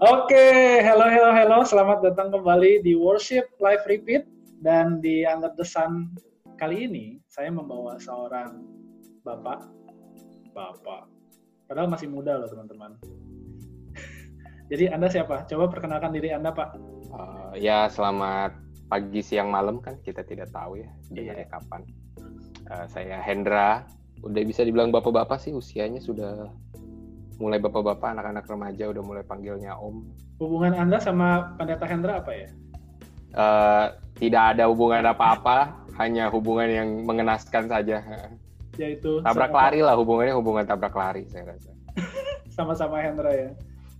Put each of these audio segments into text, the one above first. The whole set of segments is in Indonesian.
Oke, hello, hello, hello. Selamat datang kembali di Worship Live Repeat. Dan di Under the Sun kali ini, saya membawa seorang bapak. Bapak. Padahal masih muda loh, teman-teman. Jadi Anda siapa? Coba perkenalkan diri Anda, Pak. Uh, ya, selamat pagi, siang, malam kan kita tidak tahu ya dengarnya Iya. kapan. Uh, saya Hendra, udah bisa dibilang bapak-bapak sih usianya sudah mulai bapak-bapak, anak-anak remaja udah mulai panggilnya om. Hubungan Anda sama Pendeta Hendra apa ya? Uh, tidak ada hubungan apa-apa, hanya hubungan yang mengenaskan saja. Yaitu Tabrak sama- lari lah hubungannya hubungan tabrak lari saya rasa. sama-sama Hendra ya.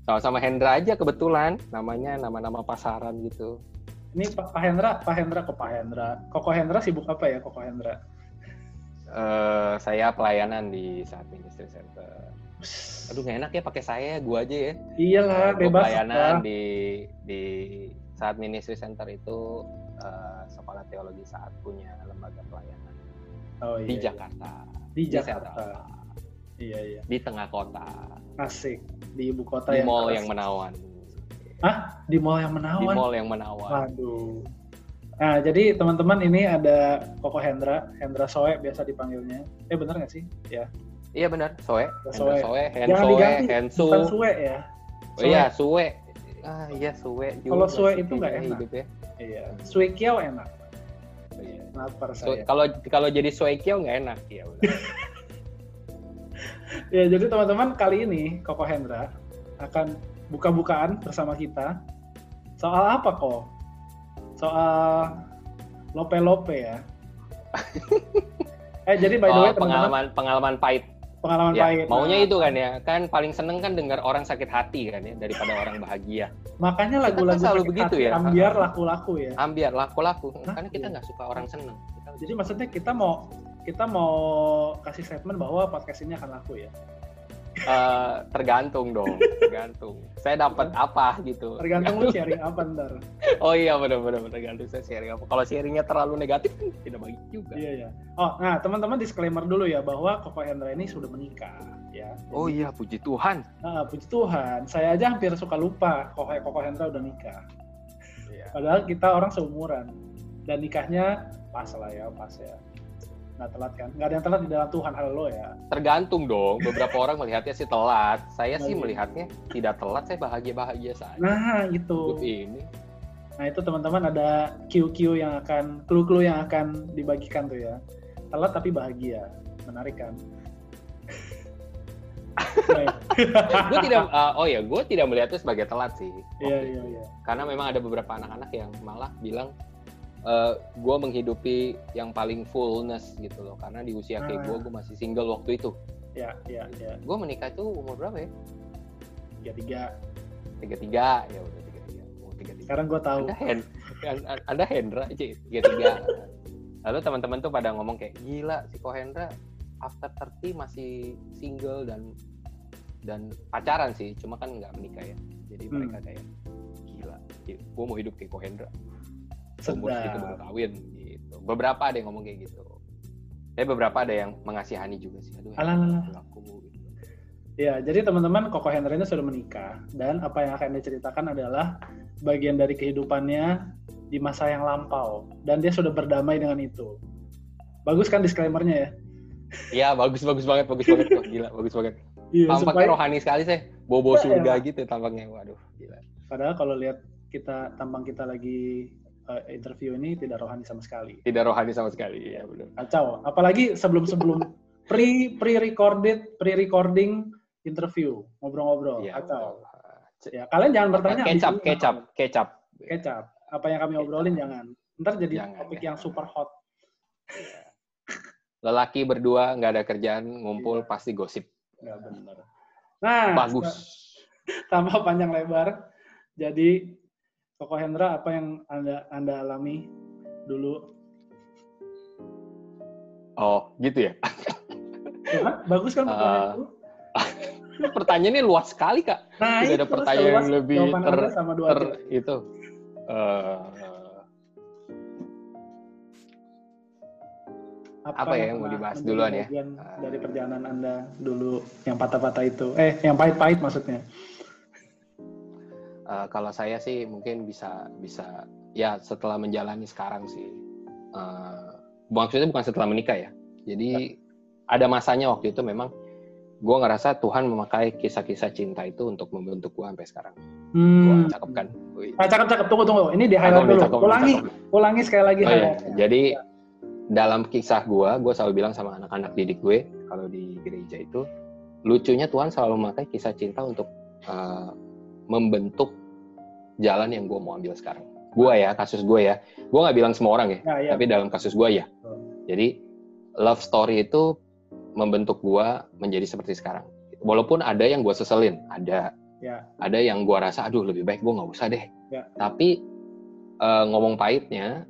Sama-sama Hendra aja kebetulan, namanya nama-nama pasaran gitu. Ini Pak, Hendra, Pak Hendra kok Pak Hendra. Koko Hendra sibuk apa ya Koko Hendra? Eh, saya pelayanan di saat ministry center. Aduh nggak enak ya pakai saya, gua aja ya. Iyalah, Gua bebas. pelayanan di di saat ministry center itu eh, sekolah teologi saat punya lembaga pelayanan Oh, di iya, iya. Jakarta, Di Jakarta. Iya, iya. di tengah kota, Asik. Di ibu kota di yang mall keras. yang menawan, Hah? Di mall yang di menawan? mall yang menawan. Waduh. Nah, jadi teman-teman ini ada Koko Hendra, Hendra Soe biasa dipanggilnya. Eh bener nggak sih? Ya. Iya benar, Soe, Soe. Soe, Hen Jangan Soe, diganti, Hensu. Bukan Sue ya. Oh iya, Sue. Ah iya Sue. juga Kalau Sue sih itu nggak enak. hidup ya. Iya. Sue Kiao enak. Iya. Lapar saya. Kalau kalau jadi Sue Kyo nggak enak ya. Ya, jadi teman-teman kali ini Koko Hendra akan buka-bukaan bersama kita. Soal apa kok? Soal lope-lope ya. eh jadi by the way Oh, teman-teman pengalaman pengalaman pahit. Pengalaman Ya, pahit. maunya Nah, itu kan ya. Kan paling seneng kan dengar orang sakit hati kan ya daripada orang bahagia. Makanya Kita lagu-lagu kan selalu begitu hati ya. ambiar laku-laku ya. Ambiar laku-laku. Karena kita Iya. nggak suka orang seneng. Kita Jadi maksudnya kita mau kita mau kasih statement bahwa podcast ini akan laku ya. Eh, tergantung dong, tergantung. Saya dapat apa gitu. Tergantung lu sharing apa ntar. Oh iya benar-benar tergantung saya sharing apa. Kalau sharingnya terlalu negatif kan tidak baik juga. Iya ya. Oh, nah teman-teman disclaimer dulu ya bahwa Koko Hendra ini sudah menikah ya. Oh iya puji Tuhan. Nah, puji Tuhan, saya aja hampir suka lupa Koko Koko Hendra udah nikah. Iya. Padahal kita orang seumuran dan nikahnya pas lah ya, pas ya. Nggak telat kan? Nggak ada yang telat di dalam Tuhan, halo ya. Tergantung dong. Beberapa orang melihatnya sih telat. Saya sih Baik. melihatnya tidak telat. Saya bahagia-bahagia saja. Nah, itu. ini. Nah, itu teman-teman ada Q-Q yang akan, clue-clue yang akan dibagikan tuh ya. Telat tapi bahagia. Menarik kan? Gue tidak. uh, oh ya, gue tidak melihatnya sebagai telat sih. Iya, iya, iya. Karena memang ada beberapa anak-anak yang malah bilang. Eh gue menghidupi yang paling fullness gitu loh. Karena di usia kayak Ah. gue gue masih single waktu itu. Ya, ya, ya. gue menikah itu umur berapa ya? Tiga tiga. tiga tiga ya udah tiga tiga umur tiga tiga Sekarang gue tahu. anda Hen anda Hendra aja tiga tiga lalu teman-teman tuh pada ngomong kayak gila si Ko Hendra after 30 masih single dan dan pacaran sih. Cuma kan nggak menikah ya. Jadi Hmm. mereka kayak gila gue mau hidup kayak Ko Hendra umur segitu baru kawin gitu. Beberapa ada yang ngomong kayak gitu. Tapi beberapa ada yang mengasihani juga sih. Aduh Alah, alah, aku gitu. Ya, jadi teman-teman Koko Hendra ini sudah menikah dan apa yang akan diceritakan adalah bagian dari kehidupannya di masa yang lampau dan dia sudah berdamai dengan itu. Bagus kan disclaimernya ya? Iya bagus bagus banget bagus banget kok. Gila bagus banget. Iya, tampaknya supaya rohani sekali sih bobo Iya, surga gitu tampaknya. Waduh gila. Padahal kalau lihat kita tampang kita lagi eh, interview ini tidak rohani sama sekali. tidak rohani sama sekali ya benar Kacau. Apalagi sebelum-sebelum pre pre recorded pre recording interview ngobrol-ngobrol. Iya, Kacau. Ya, kalian jangan bertanya kecap kecap apa. kecap kecap. Apa yang kami obrolin jangan. Ntar jadi Jangan, topik ya. yang super hot. lelaki berdua nggak ada kerjaan ngumpul Iya. pasti gosip Nggak benar. Nah, bagus tanpa panjang lebar. Jadi, Koko Hendra, apa yang anda anda alami dulu? oh gitu ya Ya kan? Bagus kan pertanyaan? Ini pertanyaannya luas sekali kak Nah, tidak ada itu pertanyaan seluas yang lebih ter, sama dua ter aja. itu Eh, Apa ya yang mau pernah dibahas duluan ya? Dari perjalanan Anda dulu yang patah-patah itu. Eh, yang pahit-pahit maksudnya. Uh, kalau saya sih mungkin bisa bisa ya setelah menjalani sekarang sih. Uh, maksudnya bukan setelah menikah ya. Jadi ya. ada masanya waktu itu memang gue ngerasa Tuhan memakai kisah-kisah cinta itu untuk membentuk gue sampai sekarang. Hmm. Gue cakep kan? Nah, cakep cakep tunggu tunggu. Ini di highlight dulu. Cakep, ulangi, cakep. ulangi sekali lagi. Oh, iya. Jadi dalam kisah gue, gue selalu bilang sama anak-anak didik gue kalau di gereja itu, lucunya Tuhan selalu memakai kisah cinta untuk uh, membentuk jalan yang gue mau ambil sekarang. Gue ya, kasus gue ya. Gue nggak bilang semua orang ya, ya, ya. tapi dalam kasus gue ya. Jadi love story itu membentuk gua menjadi seperti sekarang. Walaupun ada yang gua seselin, ada, ya. ada yang gua rasa, aduh lebih baik gua nggak usah deh. Ya. Tapi uh, ngomong pahitnya,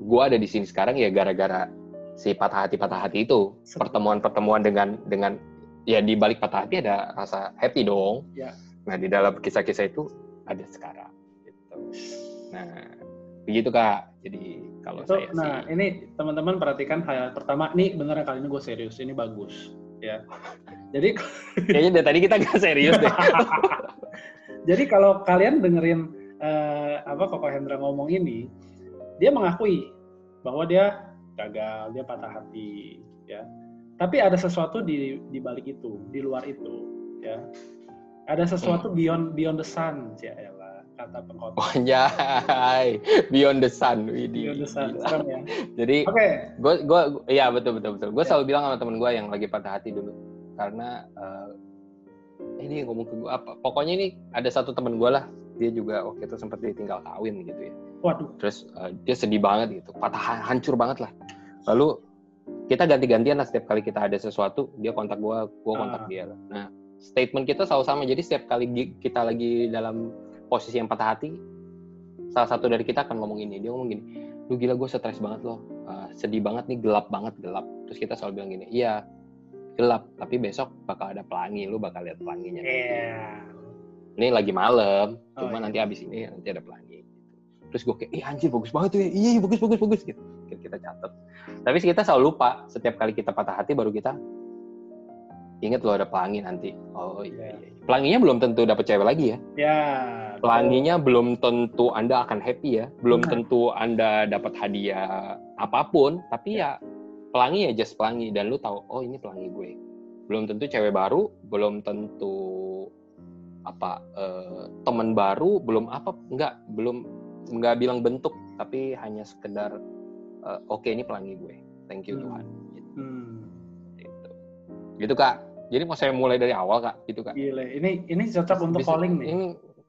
gua ada di sini sekarang ya gara-gara si patah hati patah hati itu, pertemuan-pertemuan dengan dengan ya di balik patah hati ada rasa happy dong. Ya. Nah di dalam kisah-kisah itu ada sekarang. Gitu. Nah begitu kak. Jadi kalau itu, saya nah sih. ini teman-teman perhatikan hal pertama ini beneran kali ini gue serius ini bagus ya jadi kayaknya dari tadi kita gak serius deh jadi kalau kalian dengerin uh, apa Koko Hendra ngomong ini dia mengakui bahwa dia gagal dia patah hati ya tapi ada sesuatu di di balik itu di luar itu ya ada sesuatu beyond beyond the sun ya kata pengkhotbah. Oh, jai. Beyond the sun. Widih. Beyond the sun. Serem ya. Jadi, okay. gue, gue, ya betul betul betul. Gue yeah. selalu bilang sama temen gue yang lagi patah hati dulu, karena uh, ini ngomong ke gue apa? Pokoknya ini ada satu temen gue lah, dia juga waktu itu sempat ditinggal kawin gitu ya. Waduh. Terus uh, dia sedih banget gitu, patah hancur banget lah. Lalu kita ganti-gantian lah setiap kali kita ada sesuatu, dia kontak gue, gue kontak uh. dia lah. Nah, statement kita selalu sama. Jadi setiap kali kita lagi dalam posisi yang patah hati salah satu dari kita akan ngomong ini. Dia ngomong gini lu gila gue stres banget loh. Uh, sedih banget nih gelap banget gelap. Terus kita selalu bilang gini iya gelap tapi besok bakal ada pelangi. Lu bakal lihat pelanginya. Yeah. ini lagi malam oh, cuma iya. nanti abis ini nanti ada pelangi. Terus gue kayak ih anjir bagus banget tuh ya. Iya, iya bagus bagus bagus gitu. Kita catat tapi kita selalu lupa setiap kali kita patah hati baru kita ingat lo ada pelangi nanti oh iya, iya. iya. pelanginya belum tentu dapat cewek lagi ya ya pelanginya belum tentu anda akan happy ya belum nah. tentu anda dapat hadiah apa pun tapi ya. ya pelangi ya just pelangi dan lu tahu oh ini pelangi gue belum tentu cewek baru belum tentu apa uh, teman baru belum apa enggak belum enggak bilang bentuk tapi hanya sekedar uh, oke okay, ini pelangi gue thank you hmm. Tuhan gitu. Hmm gitu kak jadi mau saya mulai dari awal kak gitu kak? Gile. ini ini cocok untuk bisa, calling nih. ini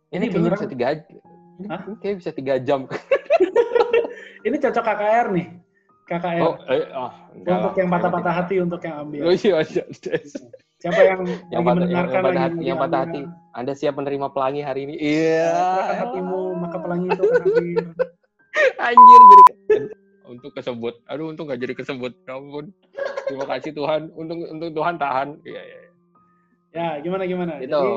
ini, ini bisa tiga ini, Hah? kayak bisa tiga jam. Ini cocok KKR nih. KKR oh, eh, oh, untuk yang patah-patah hati untuk yang ambil. Oh, iya, iya. siapa yang yang patah, yang, yang patah hati, yang patah hati. Anda siap menerima pelangi hari ini? Iya. yeah. hatimu maka pelangi itu akan hadir. Anjir jadi untuk kesebut. Aduh untung gak jadi kesebut. Ya ampun. Terima kasih Tuhan. Untung untung Tuhan tahan. Iya iya ya. ya gimana gimana? Itu jadi,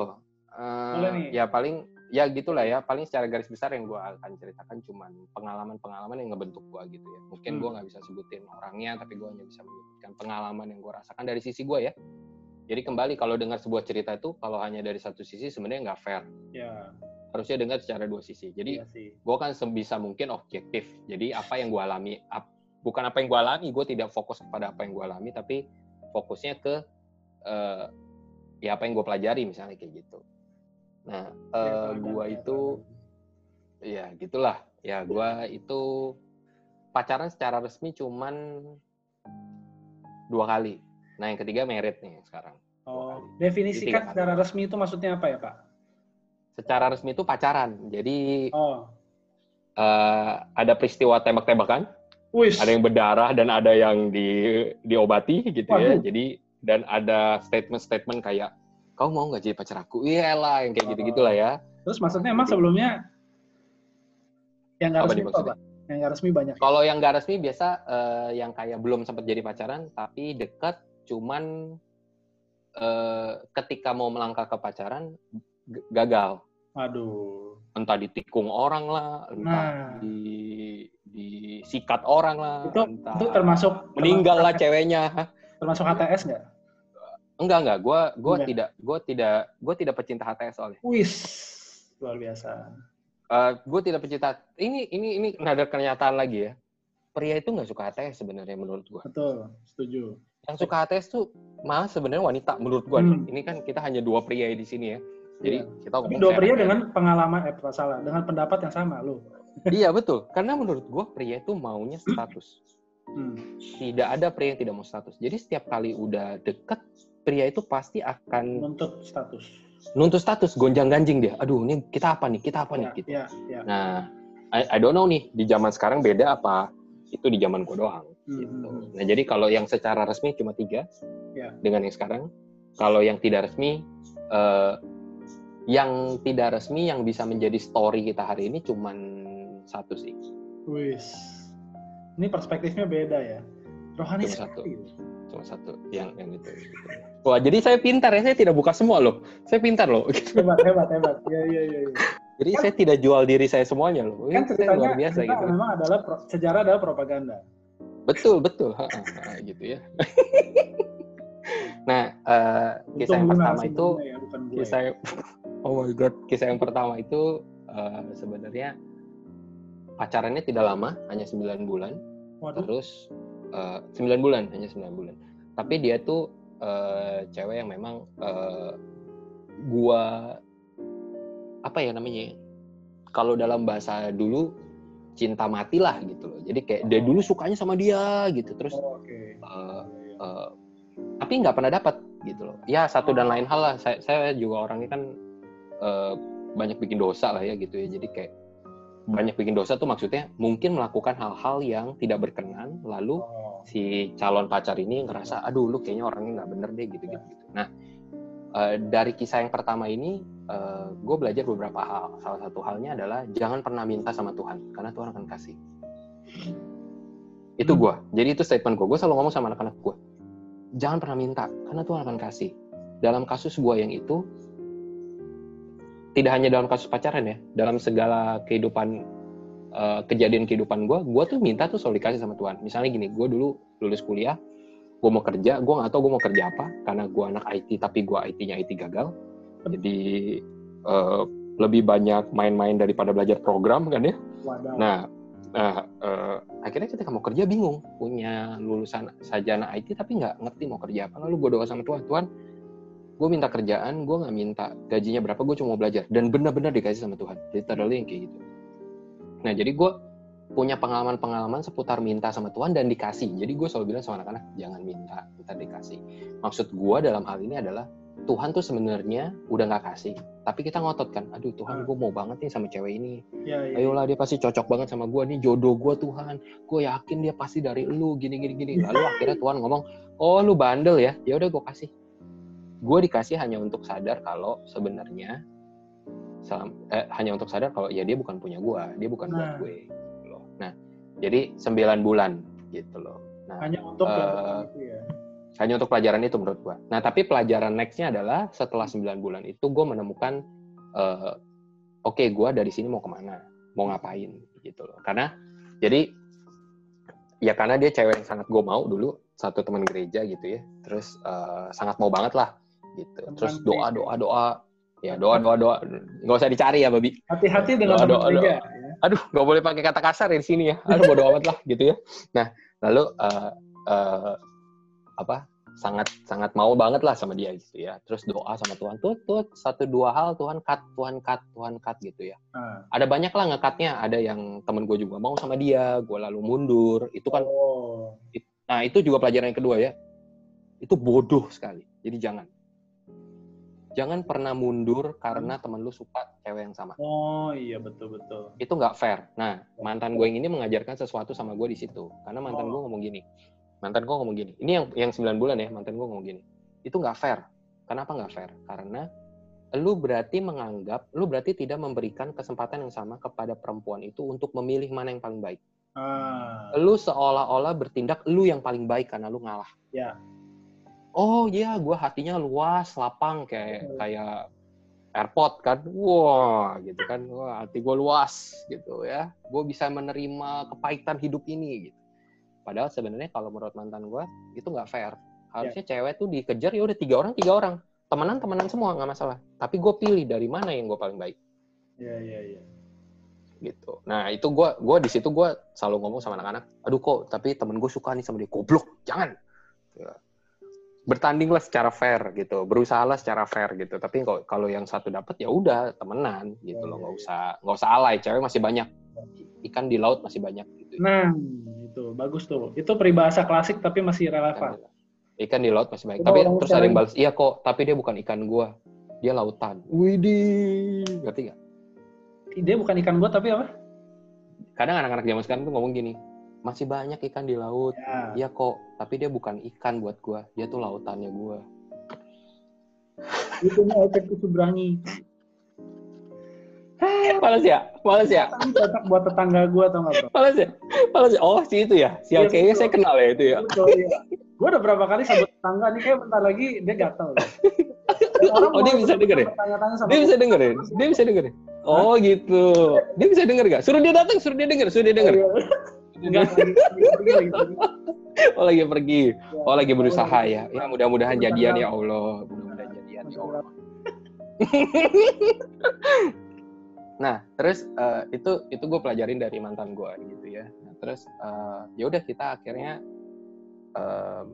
uh, ya paling ya gitulah ya. Paling secara garis besar yang gue akan ceritakan cuman pengalaman-pengalaman yang ngebentuk gue gitu ya. Mungkin hmm. gue nggak bisa sebutin orangnya tapi gue hanya bisa menyebutkan pengalaman yang gue rasakan dari sisi gue ya jadi kembali kalau dengar sebuah cerita itu kalau hanya dari satu sisi sebenarnya nggak fair. Ya. harusnya dengar secara dua sisi. Jadi ya gue kan sebisa mungkin objektif. Jadi apa yang gue alami ap, bukan apa yang gue alami gue tidak fokus kepada apa yang gue alami tapi fokusnya ke uh, ya apa yang gue pelajari misalnya kayak gitu. Nah uh, eh, gue itu ya gitulah. Ya gue itu pacaran secara resmi cuman dua kali nah yang ketiga merit nih sekarang oh definisikan secara resmi itu maksudnya apa ya pak secara resmi itu pacaran jadi oh. uh, ada peristiwa tembak-tembakan. Ada yang berdarah dan ada yang di diobati gitu ya. Waduh. ya. Jadi dan ada statement-statement kayak kau mau nggak jadi pacar aku? Iya lah yang kayak gitu gitulah ya. Terus maksudnya emang sebelumnya yang nggak resmi apa? Yang nggak resmi banyak. Kalau yang nggak resmi biasa uh, yang kayak belum sempat jadi pacaran tapi dekat cuman uh, ketika mau melangkah ke pacaran gagal. Aduh. Entah ditikung orang lah, entah nah. di disikat orang lah. Itu, itu termasuk meninggal termasuk, lah ceweknya. Termasuk HTS nggak? Enggak enggak, gue gue tidak gue tidak gue tidak pecinta HTS soalnya. Wis. luar biasa. Uh, gue tidak pecinta. Ini ini ini ada kenyataan lagi ya. Pria itu nggak suka ATS sebenarnya menurut gue. Betul, setuju. Yang suka ATS tuh malah sebenarnya wanita menurut gue. Hmm. Ini kan kita hanya dua pria di sini ya. Jadi iya. kita ngomong dua pria dengan pengalaman eh salah, dengan pendapat yang sama lo. iya betul. Karena menurut gue pria itu maunya status. Hmm. Tidak ada pria yang tidak mau status. Jadi setiap kali udah deket, pria itu pasti akan nuntut status. Nuntut status, gonjang-ganjing dia. Aduh, ini kita apa nih? Kita apa ya, nih? Gitu. Ya, ya. Nah, I, I don't know nih di zaman sekarang beda apa itu di zaman gue doang. Hmm. Gitu. Hmm, hmm. Nah, jadi kalau yang secara resmi cuma tiga ya. dengan yang sekarang. Kalau yang tidak resmi, uh, yang tidak resmi yang bisa menjadi story kita hari ini cuma satu sih. Wis ini perspektifnya beda ya. Rohani cuma satu. Cuma satu yang yang itu. Wah, jadi saya pintar ya, saya tidak buka semua loh. Saya pintar loh. Hebat, hebat, hebat. Iya, iya, iya. Ya. Jadi kan, saya tidak jual diri saya semuanya loh. Kan Ini luar biasa gitu. Memang adalah pro, sejarah adalah propaganda. Betul, betul. Ha, ha, gitu ya. nah, uh, kisah yang pertama itu ya, kisah ya. Oh my god, kisah yang pertama itu uh, sebenarnya pacarannya tidak lama, hanya 9 bulan. Waduh. Terus uh, eh, 9 bulan, hanya 9 bulan. Tapi dia tuh uh, cewek yang memang uh, gua apa ya namanya? Kalau dalam bahasa dulu cinta mati lah gitu loh. Jadi kayak oh. dia dulu sukanya sama dia gitu. Terus oh, okay. uh, uh, tapi nggak pernah dapat gitu loh. Ya satu dan lain hal lah. Saya, saya juga orangnya kan uh, banyak bikin dosa lah ya gitu ya. Jadi kayak banyak bikin dosa tuh maksudnya mungkin melakukan hal-hal yang tidak berkenan lalu oh. si calon pacar ini ngerasa aduh lu kayaknya orangnya nggak bener deh gitu gitu, gitu. nah uh, dari kisah yang pertama ini uh, eh, gue belajar beberapa hal. Salah satu halnya adalah jangan pernah minta sama Tuhan karena Tuhan akan kasih. Itu gue jadi itu statement gue gue selalu ngomong sama anak-anak gue jangan pernah minta karena Tuhan akan kasih. Dalam kasus gue yang itu tidak hanya dalam kasus pacaran ya, dalam segala kehidupan uh, kejadian kehidupan gue, gue tuh minta tuh selalu dikasih sama Tuhan. Misalnya gini, gue dulu lulus kuliah, gue mau kerja, gue nggak tahu gue mau kerja apa, karena gue anak IT tapi gue IT-nya IT gagal, jadi uh, lebih banyak main-main daripada belajar program kan ya. Wadah. Nah, Nah, uh, akhirnya ketika mau kerja bingung, punya lulusan sarjana IT tapi nggak ngerti mau kerja apa. Lalu gue doa sama Tuhan, Tuhan gue minta kerjaan gue nggak minta gajinya berapa gue cuma mau belajar dan benar-benar dikasih sama Tuhan jadi terlalu yang kayak gitu nah jadi gue punya pengalaman-pengalaman seputar minta sama Tuhan dan dikasih. Jadi gue selalu bilang sama anak-anak jangan minta minta dikasih. Maksud gue dalam hal ini adalah Tuhan tuh sebenarnya udah nggak kasih tapi kita ngotot kan aduh Tuhan gue mau banget nih sama cewek ini. Ya, ya. ayolah dia pasti cocok banget sama gue nih jodoh gue Tuhan. Gue yakin dia pasti dari lu gini gini gini lalu akhirnya Tuhan ngomong oh lu bandel ya? Ya udah gue kasih. Gue dikasih hanya untuk sadar kalau sebenarnya eh, hanya untuk sadar kalau ya dia bukan punya gue, dia bukan nah. buat gue. Jadi sembilan bulan gitu loh. Nah, hanya untuk uh, itu ya. Hanya untuk pelajaran itu menurut gue. Nah, tapi pelajaran nextnya adalah setelah sembilan bulan itu gue menemukan, uh, oke okay, gue dari sini mau ke mana, mau ngapain gitu loh. Karena jadi ya karena dia cewek yang sangat gue mau dulu satu teman gereja gitu ya, terus uh, sangat mau banget lah gitu. Terus doa doa doa ya doa doa doa nggak usah dicari ya babi. Hati-hati dengan doa, doa, doa. Ya. Aduh nggak boleh pakai kata kasar di sini ya. Aduh bodo amat lah gitu ya. Nah lalu uh, uh, apa sangat sangat mau banget lah sama dia gitu ya. Terus doa sama Tuhan tuh tuh satu dua hal Tuhan cut Tuhan cut Tuhan cut gitu ya. Hmm. Ada banyak lah ngekatnya. Ada yang temen gue juga mau sama dia, gue lalu mundur. Itu kan. Oh. nah itu juga pelajaran yang kedua ya. Itu bodoh sekali. Jadi jangan jangan pernah mundur karena hmm. temen lu suka cewek yang sama. Oh iya betul betul. Itu nggak fair. Nah mantan gue yang ini mengajarkan sesuatu sama gue di situ. Karena mantan oh. gue ngomong gini. Mantan gue ngomong gini. Ini yang yang 9 bulan ya mantan gue ngomong gini. Itu nggak fair. Kenapa nggak fair? Karena lu berarti menganggap, lu berarti tidak memberikan kesempatan yang sama kepada perempuan itu untuk memilih mana yang paling baik. Ah. Lu seolah-olah bertindak lu yang paling baik karena lu ngalah. Ya oh iya gue hatinya luas lapang kayak hmm. kayak airport kan wah gitu kan wah hati gue luas gitu ya gue bisa menerima kepahitan hidup ini gitu padahal sebenarnya kalau menurut mantan gue itu nggak fair harusnya yeah. cewek tuh dikejar ya udah tiga orang tiga orang temenan temenan semua nggak masalah tapi gue pilih dari mana yang gue paling baik Iya, iya, iya. gitu. Nah itu gue gua di situ gue selalu ngomong sama anak-anak, aduh kok tapi temen gue suka nih sama dia, goblok, jangan. Bertandinglah secara fair gitu, berusahalah secara fair gitu. Tapi kalau yang satu dapat ya udah temenan gitu loh, ya, nggak ya. usah nggak usah alay, cewek masih banyak, ikan di laut masih banyak gitu. Nah, itu bagus tuh. Itu peribahasa klasik tapi masih relevan. Ikan di laut masih banyak. Tapi orang terus ada yang balas, iya kok, tapi dia bukan ikan gua, dia lautan. Widih, ngerti gak? Dia bukan ikan gua tapi apa? Kadang anak-anak zaman sekarang tuh ngomong gini, masih banyak ikan di laut. Ya. Iya kok, tapi dia bukan ikan buat gua, dia tuh lautannya gua. Itu mah efek Subrangi. Males ya? Males ya? Buat tetangga gua atau nggak bro? Males ya? Males ya? Oh, si itu ya? Si Iya, kayaknya betul. saya kenal ya itu ya. Betul, iya. Gue udah berapa kali sebut tetangga nih kayak bentar lagi dia gatel. Orang Oh, dia mulai bisa denger ya? Dia bisa dengerin? Dia bisa dengerin? Oh gitu. Dia bisa denger gak? Suruh dia datang, suruh dia denger, suruh dia denger. Enggak lagi lagi pergi. Oh lagi pergi. Ya. Oh lagi berusaha ya. Ya mudah-mudahan jadian ya Allah. Mudah-mudahan jadian ya Allah. Nah, terus eh, itu itu gue pelajarin dari mantan gue gitu ya. Nah, terus eh, ya udah kita akhirnya em,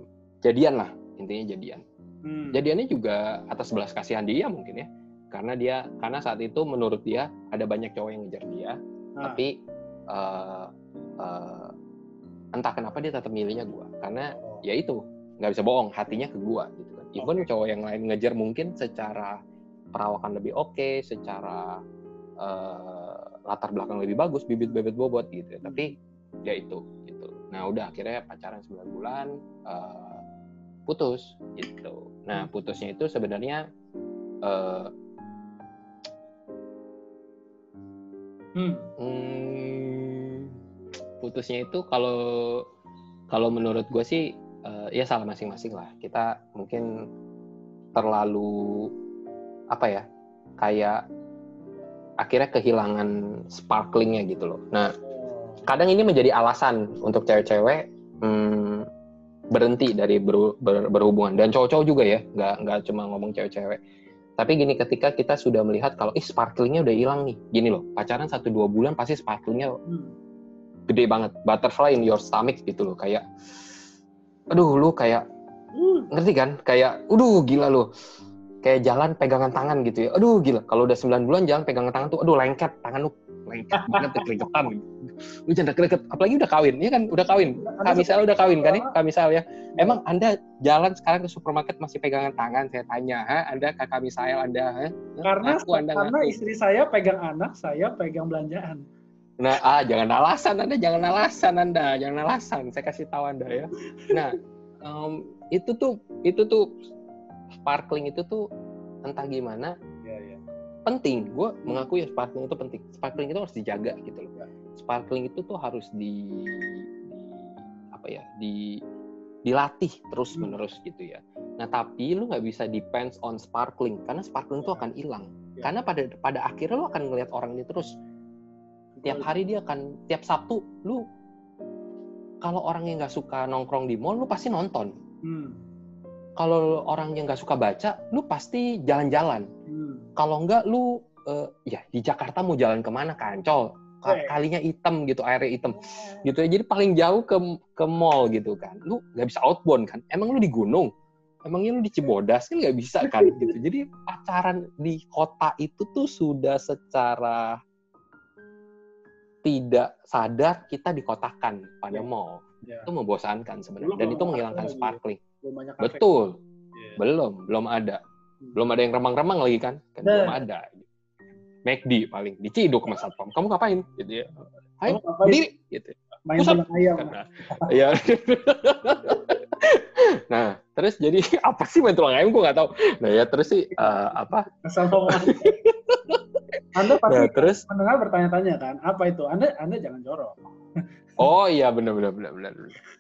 jadian lah intinya jadian. Hmm. Jadiannya juga atas belas kasihan dia mungkin ya, karena dia karena saat itu menurut dia ada banyak cowok yang ngejar dia, Nah, tapi eh, eh, entah kenapa dia tetap milihnya gue, karena oh. ya itu nggak bisa bohong hatinya ke gue gitu kan. Even cowok yang lain ngejar mungkin secara perawakan lebih oke, secara eh, latar belakang lebih bagus, bibit-bibit bobot gitu. ya. Tapi ya itu gitu. Nah udah akhirnya pacaran 9 bulan, eh, putus gitu. Nah putusnya itu sebenarnya eh, Hmm. hmm, putusnya itu kalau kalau menurut gue sih eh, ya salah masing-masing lah. Kita mungkin terlalu apa ya kayak akhirnya kehilangan sparklingnya gitu loh. Nah kadang ini menjadi alasan untuk cewek-cewek hmm, berhenti dari ber- ber- berhubungan dan cowok-cowok juga ya nggak nggak cuma ngomong cewek-cewek tapi gini ketika kita sudah melihat kalau ih sparklingnya udah hilang nih gini loh pacaran satu dua bulan pasti sparklingnya Hmm. Gede banget. Butterfly in your stomach gitu loh kayak aduh lu kayak Uh, ngerti kan? Kayak aduh gila lu. Kayak jalan pegangan tangan gitu ya. Aduh gila. Kalau udah 9 bulan jalan pegangan tangan tuh aduh lengket tangan lu. Lengket banget tuh keringetan lu jangan deket-deket apalagi udah kawin ya kan? Udah kawin. Anda kak misal udah kawin kan ya? kak misal ya. Emang anda jalan sekarang ke supermarket masih pegangan tangan? Saya tanya ha anda kakak misal anda ha? karena Ngaku, anda karena ngaku. istri saya pegang anak, saya pegang belanjaan. Nah, ah jangan alasan Anda, jangan alasan Anda, jangan alasan. Saya kasih tahu Anda ya. Nah, em, itu tuh itu tuh sparkling itu tuh entah gimana Iya, iya. penting. Gue mengakui ya sparkling itu penting. Sparkling itu harus dijaga gitu loh. Ya. Sparkling itu tuh harus di, di apa ya? di dilatih terus menerus gitu ya. Nah tapi lu nggak bisa depends on sparkling karena sparkling itu Ya. akan hilang. Ya. Karena pada pada akhirnya lu akan ngelihat orang ini terus tiap hari dia akan tiap Sabtu lu kalau orang yang nggak suka nongkrong di mall lu pasti nonton. Hmm. kalau orang yang nggak suka baca lu pasti jalan-jalan. Hmm. kalau nggak lu eh, ya di Jakarta mau jalan ke mana? Kancol. Ka- kalinya hitam gitu airnya hitam. Gitu ya jadi paling jauh ke ke mall gitu kan. Lu nggak bisa outbound kan? Emang lu di gunung? Emangnya lu di Cibodas? Kan nggak bisa kan? Gitu. Jadi pacaran di kota itu tuh sudah secara tidak sadar kita dikotakan pada Ya. mall Ya. itu membosankan sebenarnya Belum dan belum itu menghilangkan sparkling Belum banyak kafe. betul Iya. belum belum ada Hmm. belum ada yang remang-remang lagi kan kan Nah. belum ada McD paling diciduk sama satpam kamu ngapain gitu ya ngapain? berdiri gitu Main bola ayam. karena ya nah terus jadi apa sih main tulang ayam gue nggak tahu nah ya terus sih eh, apa Asal. Anda pasti nah terus mendengar bertanya-tanya kan, apa itu? Anda Anda jangan jorok. oh iya benar benar benar benar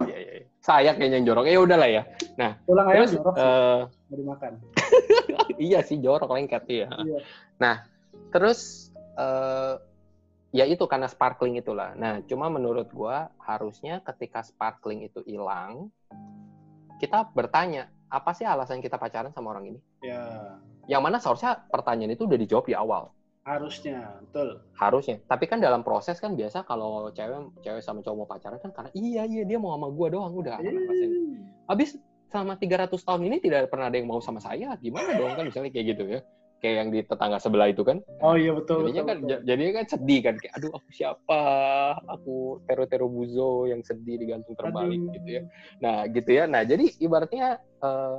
iya iya iya. saya kayaknya yang jorok ya udahlah ya Tulang ayam terus jorok sih, eh, mau dimakan. iya sih jorok lengket iya Iya. terus eh, ya itu karena sparkling itulah. Nah, cuma menurut gua harusnya ketika sparkling itu hilang, kita bertanya apa sih alasan kita pacaran sama orang ini? Ya. Yang mana seharusnya pertanyaan itu udah dijawab di awal. Harusnya, betul. Harusnya. Tapi kan dalam proses kan biasa kalau cewek cewek sama cowok mau pacaran kan karena iya iya dia mau sama gua doang udah. Eh, Habis selama 300 tahun ini tidak pernah ada yang mau sama saya. Gimana dong kan misalnya kayak gitu ya. Kayak yang di tetangga sebelah itu kan. Oh iya betul. jadinya betul, kan betul. jadinya kan sedih kan kayak aduh aku siapa? Aku tero-tero buzo yang sedih digantung terbalik Aduh. gitu ya. Nah, gitu ya. Nah, jadi ibaratnya eh,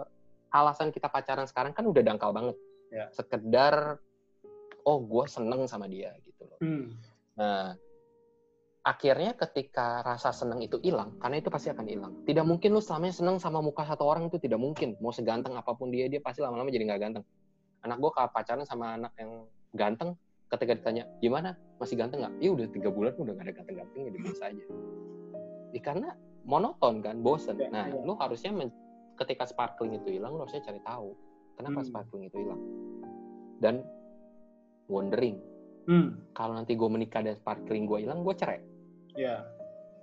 alasan kita pacaran sekarang kan udah dangkal banget. Ya. Sekedar oh gue seneng sama dia gitu loh. Hmm. Nah, akhirnya ketika rasa seneng itu hilang, karena itu pasti akan hilang. Tidak mungkin lu selamanya seneng sama muka satu orang itu tidak mungkin. Mau seganteng apa pun dia, dia pasti lama-lama jadi nggak ganteng. Anak gue pacaran sama anak yang ganteng, ketika ditanya gimana masih ganteng nggak? Ya udah tiga bulan udah nggak ada ganteng-gantengnya di biasa aja. Ya, karena monoton kan, bosen. Ya, Nah, ya. lu harusnya men- ketika sparkling itu hilang, lu harusnya cari tahu kenapa Hmm. sparkling itu hilang. Dan wondering, Hmm. kalau nanti gue menikah dan sparkling gue hilang, gue cerai. Ya.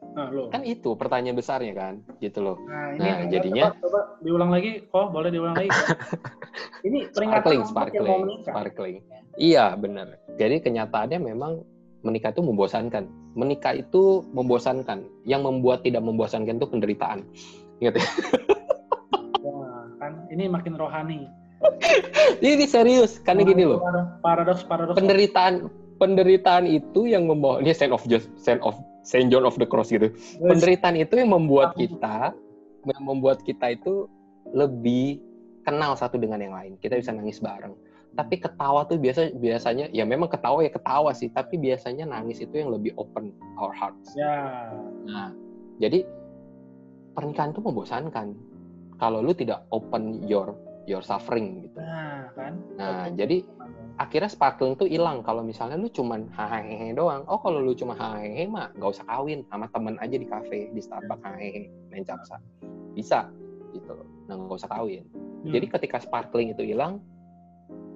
Nah, lo. Kan itu pertanyaan besarnya kan, gitu loh. Nah, ini Nah, jadinya- coba, coba diulang lagi. Oh, boleh diulang lagi. Ini peringatan Sparkling, yang mau sparkling, menikah. sparkling. Iya, benar. Jadi kenyataannya memang menikah itu membosankan. Menikah itu membosankan. Yang membuat tidak membosankan itu penderitaan. Ingat ya? Wah, kan ini makin rohani. Ini serius, karena gini loh. Paradoks, paradoks. Penderitaan penderitaan itu yang membawa ini Saint of Just Saint of Saint John of the Cross gitu. Penderitaan itu yang membuat kita yang membuat kita itu lebih kenal satu dengan yang lain. Kita bisa nangis bareng. Tapi ketawa tuh biasa biasanya ya memang ketawa ya ketawa sih, tapi biasanya nangis itu yang lebih open our hearts. Ya. Nah, jadi pernikahan itu membosankan kalau lu tidak open your your suffering gitu. Nah, kan. Nah, Oke. jadi akhirnya sparkling tuh hilang kalau misalnya lu cuman hahehe doang. Oh, kalau lu cuma hahehe mah gak usah kawin sama temen aja di kafe, di Starbucks hahehe, main capsa. Bisa gitu. Nah, gak usah kawin. Hmm. Jadi ketika sparkling itu hilang,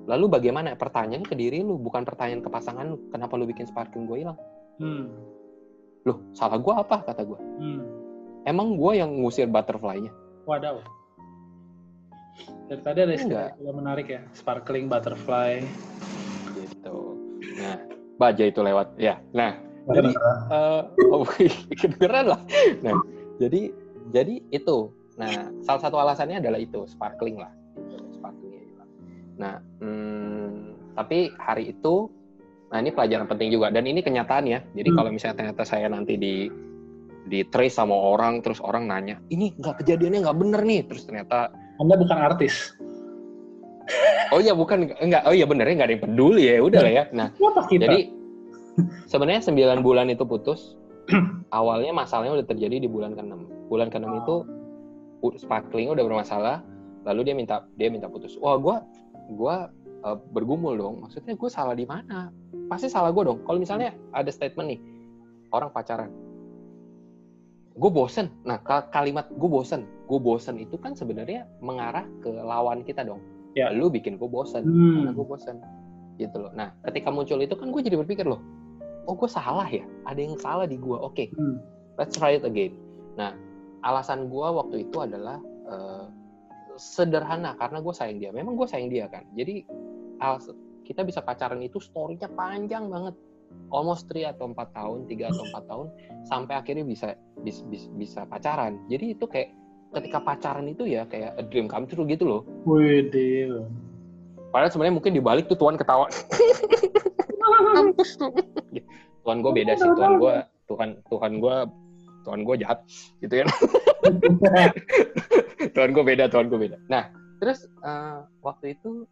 lalu bagaimana? Pertanyaan ke diri lu, bukan pertanyaan ke pasangan lu. Kenapa lu bikin sparkling gue hilang? Hmm. Loh, salah gua apa kata gua? Hmm. Emang gua yang ngusir butterfly-nya? Wadaw. Dari tadi ada istilah menarik ya, sparkling butterfly. Gitu. Nah, baja itu lewat. Ya. Nah, Jadi, eh oh, kedengeran lah. Nah, jadi jadi itu. Nah, salah satu alasannya adalah itu sparkling lah. Gitu, sparklingnya hilang. Nah, hmm, tapi hari itu, nah ini pelajaran penting juga dan ini kenyataan ya. Jadi Hmm. kalau misalnya ternyata saya nanti di di trace sama orang, terus orang nanya, ini nggak kejadiannya nggak bener nih, terus ternyata Anda bukan artis. oh iya bukan enggak oh iya benernya nggak ada yang peduli ya udah lah ya. Nah kita? Jadi sebenarnya 9 bulan itu putus. awalnya masalahnya udah terjadi di bulan ke-6. Bulan ke-6 itu sparkling udah bermasalah, lalu dia minta dia minta putus. Wah, gua gua eh, bergumul dong. Maksudnya gue salah di mana? Pasti salah gue dong. Kalau misalnya ada statement nih, orang pacaran. Gue bosen. Nah, ka- kalimat gue bosen, gue bosen itu kan sebenarnya mengarah ke lawan kita dong. Ya. Lu bikin gue bosen Hmm. karena gue bosan gitu loh. Nah, ketika muncul itu kan gue jadi berpikir loh, oh gue salah ya, ada yang salah di gue. Oke, Hmm. let's try it again. Nah, alasan gue waktu itu adalah eh, sederhana karena gue sayang dia. Memang gue sayang dia kan. Jadi alas- kita bisa pacaran itu story-nya panjang banget. Almost 3 atau 4 tahun, 3 atau 4 tahun sampai akhirnya bisa bis- bis- bisa pacaran. Jadi itu kayak ketika pacaran itu ya kayak a dream come true gitu loh. Wih. Padahal sebenarnya mungkin di balik tuh Tuhan ketawa. Tuhan gue beda sih, Tuhan gue Tuhan Tuhan gue Tuhan gue jahat gitu ya. Tuhan gue beda, Tuhan gue beda. Nah, terus eh, waktu itu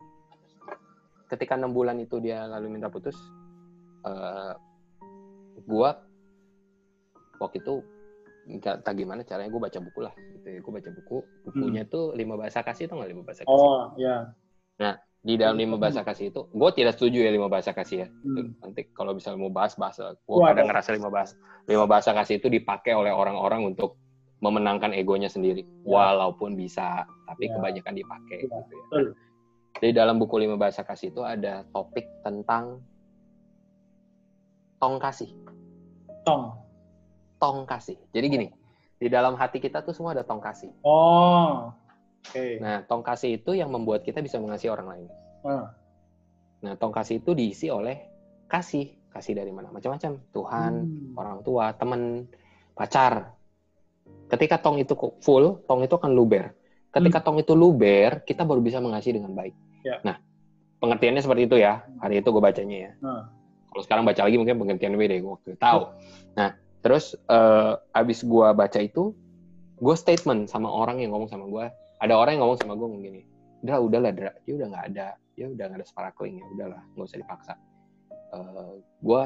ketika enam bulan itu dia lalu minta putus, eh gue waktu itu nggak tahu gimana caranya gue baca buku lah gitu ya gue baca buku bukunya tuh lima bahasa kasih atau nggak lima bahasa kasih Oh, ya. di dalam lima bahasa kasih itu gue tidak setuju ya lima bahasa kasih ya Hmm. nanti kalau misalnya mau bahas bahasa gue kadang ngerasa lima bahasa lima bahasa kasih itu dipakai oleh orang-orang untuk memenangkan egonya sendiri walaupun bisa tapi Ya. kebanyakan dipakai Ya, gitu ya. betul. di dalam buku lima bahasa kasih itu ada topik tentang tong kasih Tong. tong kasih jadi gini di dalam hati kita tuh semua ada tong kasih Oh. Oke. nah tong kasih itu yang membuat kita bisa mengasihi orang lain Ah. Nah, tong kasih itu diisi oleh kasih. Kasih dari mana? Macam-macam. Tuhan, Hmm. orang tua, teman, pacar. Ketika tong itu full, tong itu akan luber. Ketika tong itu luber, kita baru bisa mengasihi dengan baik. Ya. Nah, pengertiannya seperti itu ya. Hari itu gue bacanya ya. Hmm. Kalau sekarang baca lagi mungkin pengertiannya beda. Gue waktu tahu. Nah, terus eh, abis gue baca itu, gue statement sama orang yang ngomong sama gue. Ada orang yang ngomong sama gue ngomong gini, udah udahlah, Dra. dia udah nggak ada, dia udah nggak ada sparkling ya, udahlah, nggak usah dipaksa. Eh, gue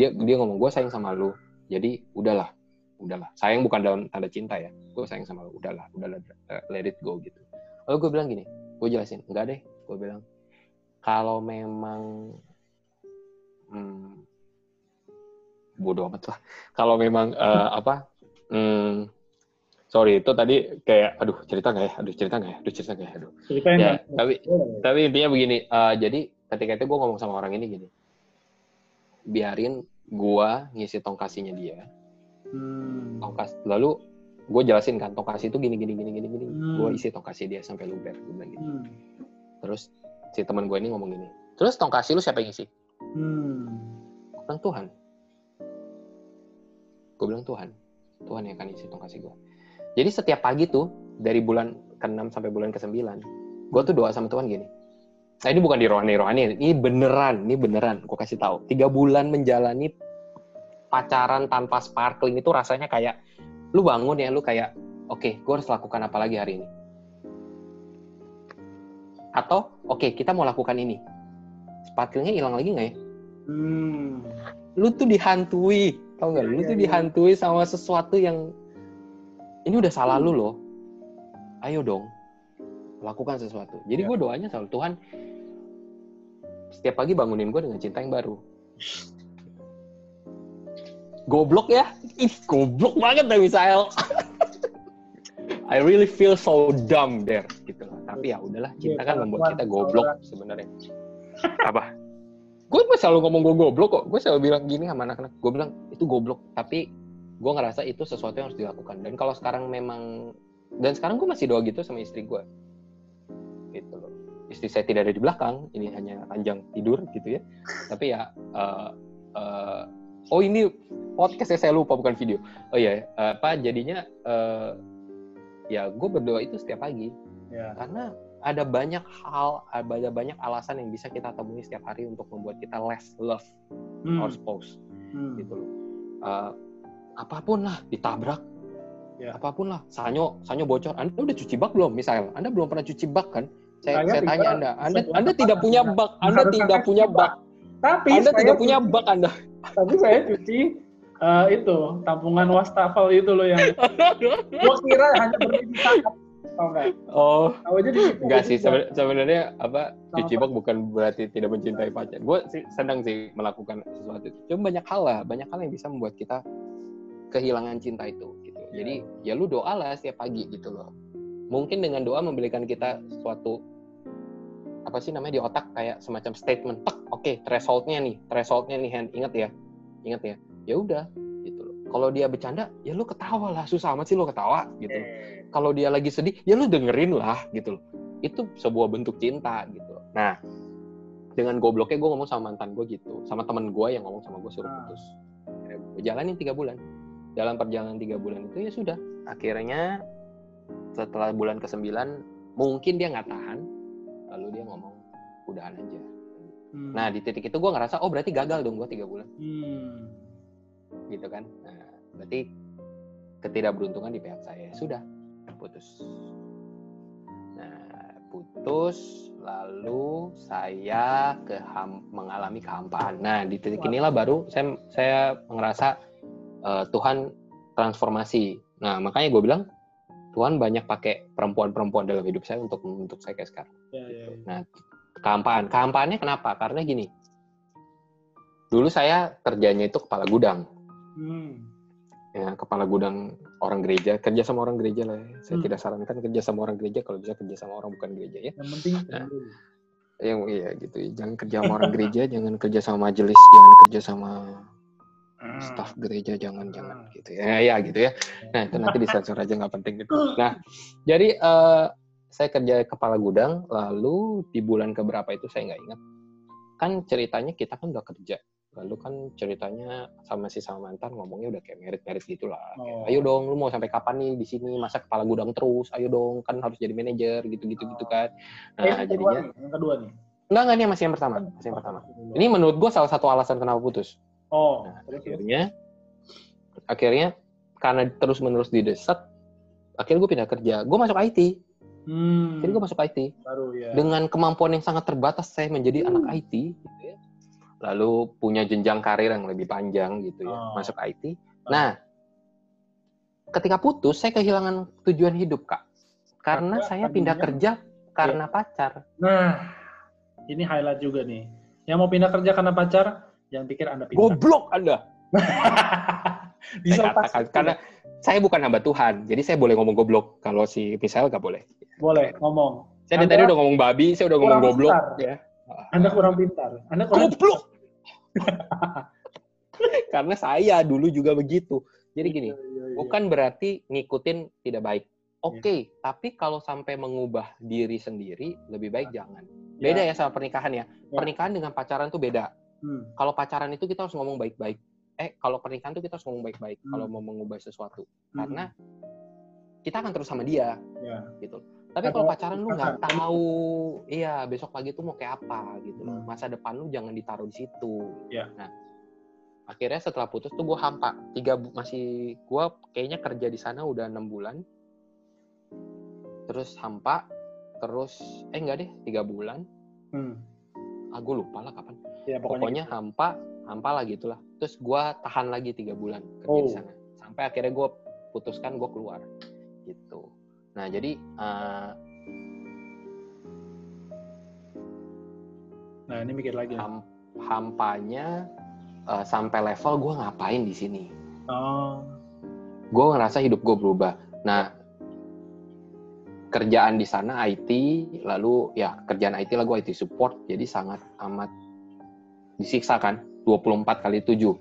dia dia ngomong gue sayang sama lu, jadi udahlah, udahlah. Sayang bukan dalam tanda cinta ya, gue sayang sama lu, udahlah, udahlah, Dra. Eh, let it go gitu. Lalu gue bilang gini, gue jelasin, enggak deh, gue bilang kalau memang hmm, bodoh amat lah. Kalau memang eh, apa? Hmm, sorry itu tadi kayak aduh cerita nggak ya? Aduh cerita nggak ya? Aduh cerita nggak ya? Aduh. Ceritain Ya, tapi tapi intinya begini. eh, jadi ketika itu gue ngomong sama orang ini gini, biarin gua ngisi tongkasinya dia. Hmm. Tongkas lalu gue jelasin kan tongkasi itu gini gini gini gini gini. Hmm. Gue isi tongkasi dia sampai luber. Gue bilang gitu. Hmm. Terus si teman gue ini ngomong gini. Terus tongkasi lu siapa yang isi? Hmm. Gue bilang Tuhan. Gue bilang Tuhan. Tuhan yang akan isi tongkasi gue. Jadi setiap pagi tuh, dari bulan ke-6 sampai bulan ke-9, gue tuh doa sama Tuhan gini. Nah ini bukan di rohani-rohani, ini beneran, ini beneran. Gue kasih tahu. Tiga bulan menjalani pacaran tanpa sparkling itu rasanya kayak, lu bangun ya, lu kayak, oke, gue harus lakukan apa lagi hari ini? Atau, oke, kita mau lakukan ini. Sparklingnya hilang lagi nggak ya? Hmm. lu tuh dihantui tau nggak? Iya, lu iya, tuh iya. dihantui sama sesuatu yang ini udah salah lu loh. Ayo dong lakukan sesuatu. Jadi Iya. gue doanya selalu Tuhan setiap pagi bangunin gue dengan cinta yang baru. Goblok ya? Ih goblok banget deh Misael. I really feel so dumb there gitu loh. Tapi ya udahlah cinta kan Iya, membuat kita goblok sebenarnya apa? Gue selalu ngomong gue goblok kok. Gue selalu bilang gini sama anak-anak. Gue bilang itu goblok. Tapi gue ngerasa itu sesuatu yang harus dilakukan. Dan kalau sekarang memang dan sekarang gue masih doa gitu sama istri gue gitu loh. Istri saya tidak ada di belakang ini hanya ranjang tidur gitu ya. Tapi ya eh, eh, oh ini podcast saya lupa bukan video. Oh iya eh, apa jadinya eh, ya gue berdoa itu setiap pagi. Ya. karena ada banyak hal ada banyak alasan yang bisa kita temui setiap hari untuk membuat kita less love Hmm. our spouse. Hmm. gitu loh. Uh, apa pun lah ditabrak. Ya. apa pun lah. Sanyo sanyo bocor. Anda udah cuci bak belum misalnya? Anda belum pernah cuci bak kan? Saya, Saya saya tanya anda anda anda tidak punya bak anda tidak punya bak. Tapi anda tidak punya cuci- bak anda. Tapi saya cuci eh, itu tampungan wastafel itu loh yang gua kira hanya berhenti oh. Tahu aja di situ. enggak sih seben- sebenarnya apa cuci bak bukan berarti tidak mencintai pacar gue sih sedang sih melakukan sesuatu cuma banyak hal lah banyak hal yang bisa membuat kita kehilangan cinta itu gitu. Jadi ya lu doa lah setiap pagi gitu loh. Mungkin dengan doa memberikan kita suatu apa sih namanya di otak kayak semacam statement oke thresholdnya nih thresholdnya nih hand ingat ya? Ingat ya? Ya udah kalau dia bercanda ya lu ketawa lah. Susah amat sih lu ketawa gitu. Eh, kalau dia lagi sedih ya lu dengerin lah gitu loh. Itu sebuah bentuk cinta gitu. Loh nah dengan gobloknya gue ngomong sama mantan gue gitu sama teman gue yang ngomong sama gue suruh Ah. putus. Gue jalanin tiga bulan. Dalam perjalanan tiga bulan itu ya sudah. Akhirnya setelah bulan ke sembilan mungkin dia nggak tahan lalu dia ngomong udahan aja. Hmm. nah di titik itu gue ngerasa oh berarti gagal dong gue tiga bulan. Hmm. Gitu kan nah berarti ketidakberuntungan di pihak saya sudah putus nah putus lalu saya keham, mengalami kehampaan nah di titik inilah baru saya saya ngerasa eh, Tuhan transformasi nah makanya gue bilang Tuhan banyak pakai perempuan-perempuan dalam hidup saya untuk untuk saya kayak sekarang Ya, ya, ya. Nah, kehampaan. Kehampaannya kenapa? Karena gini. Dulu saya kerjanya itu kepala gudang. Hmm. Ya, kepala gudang orang gereja. Kerja sama orang gereja lah. ya. Saya Hmm. tidak sarankan kerja sama orang gereja kalau bisa kerja sama orang bukan gereja ya. Yang penting Nah. Yang iya gitu. ya. Jangan kerja sama orang gereja, jangan kerja sama majelis, jangan kerja sama Hmm. staf gereja, jangan jangan Ah. gitu ya. Ya gitu ya. Nah, itu nanti disensor aja nggak penting gitu. Nah, jadi eh, saya kerja kepala gudang, lalu di bulan keberapa itu saya nggak ingat. kan ceritanya kita kan udah kerja lalu kan ceritanya sama si sama mantan ngomongnya udah kayak merit-merit gitu lah Oh. ayo dong lu mau sampai kapan nih di sini? Masa kepala gudang terus? Ayo dong kan harus jadi manajer gitu-gitu gitu kan. Eh, nah yang kedua jadinya nih, yang kedua nih. enggak enggak nih masih yang pertama masih yang pertama. Ini menurut gue salah satu alasan kenapa putus. Oh, Nah, terus akhirnya akhirnya karena terus menerus didesak akhirnya gue pindah kerja. Gue masuk IT Hmm, akhirnya gue masuk IT baru ya. dengan kemampuan yang sangat terbatas saya menjadi Hmm. anak IT gitu ya. Lalu punya jenjang karir yang lebih panjang gitu ya Oh. masuk IT nah ketika putus saya kehilangan tujuan hidup kak. Karena Karena saya pindah tadinya- kerja karena pacar. Nah, ini highlight juga nih. Yang mau pindah kerja karena pacar, jangan pikir Anda pindah. goblok anda. Bisa saya katakan karena saya bukan hamba Tuhan jadi saya boleh ngomong goblok. Kalau si Michelle gak boleh. Boleh ngomong. saya dari Anda tadi udah ngomong babi saya udah ngomong goblok ya. Anda kurang pintar. Anda kurang goblok karena saya dulu juga begitu jadi gini Iya, iya, iya. bukan berarti ngikutin tidak baik. Oke, tapi kalau sampai mengubah diri sendiri, lebih baik jangan. Beda ya sama pernikahan ya. Ya. Pernikahan dengan pacaran tuh beda. Hmm, Kalau pacaran itu kita harus ngomong baik-baik. Eh, kalau pernikahan tuh kita harus ngomong baik-baik. Hmm. Kalau mau mengubah sesuatu, hmm, karena kita akan terus sama dia, ya. gitu. Tapi kalau pacaran lu nggak tahu, iya besok pagi tuh mau kayak apa, gitu. loh. Hmm. Masa depan lu jangan ditaruh di situ. Ya. Nah, akhirnya setelah putus tuh gue hampa tiga masih gue kayaknya kerja di sana udah enam bulan terus hampa terus eh enggak deh tiga bulan Hmm. ah gue lupa lah kapan Ya, pokoknya, pokoknya hampa hampa lah gitulah terus gue tahan lagi tiga bulan kerja di Oh. sana sampai akhirnya gue putuskan gue keluar gitu nah jadi eh, Nah, ini mikir lagi. ham- hampanya eh, sampai level gue ngapain di sini Oh. gue ngerasa hidup gue berubah. Nah, kerjaan di sana IT, lalu ya kerjaan IT lah gue IT support, jadi sangat amat disiksa kan, 24 kali 7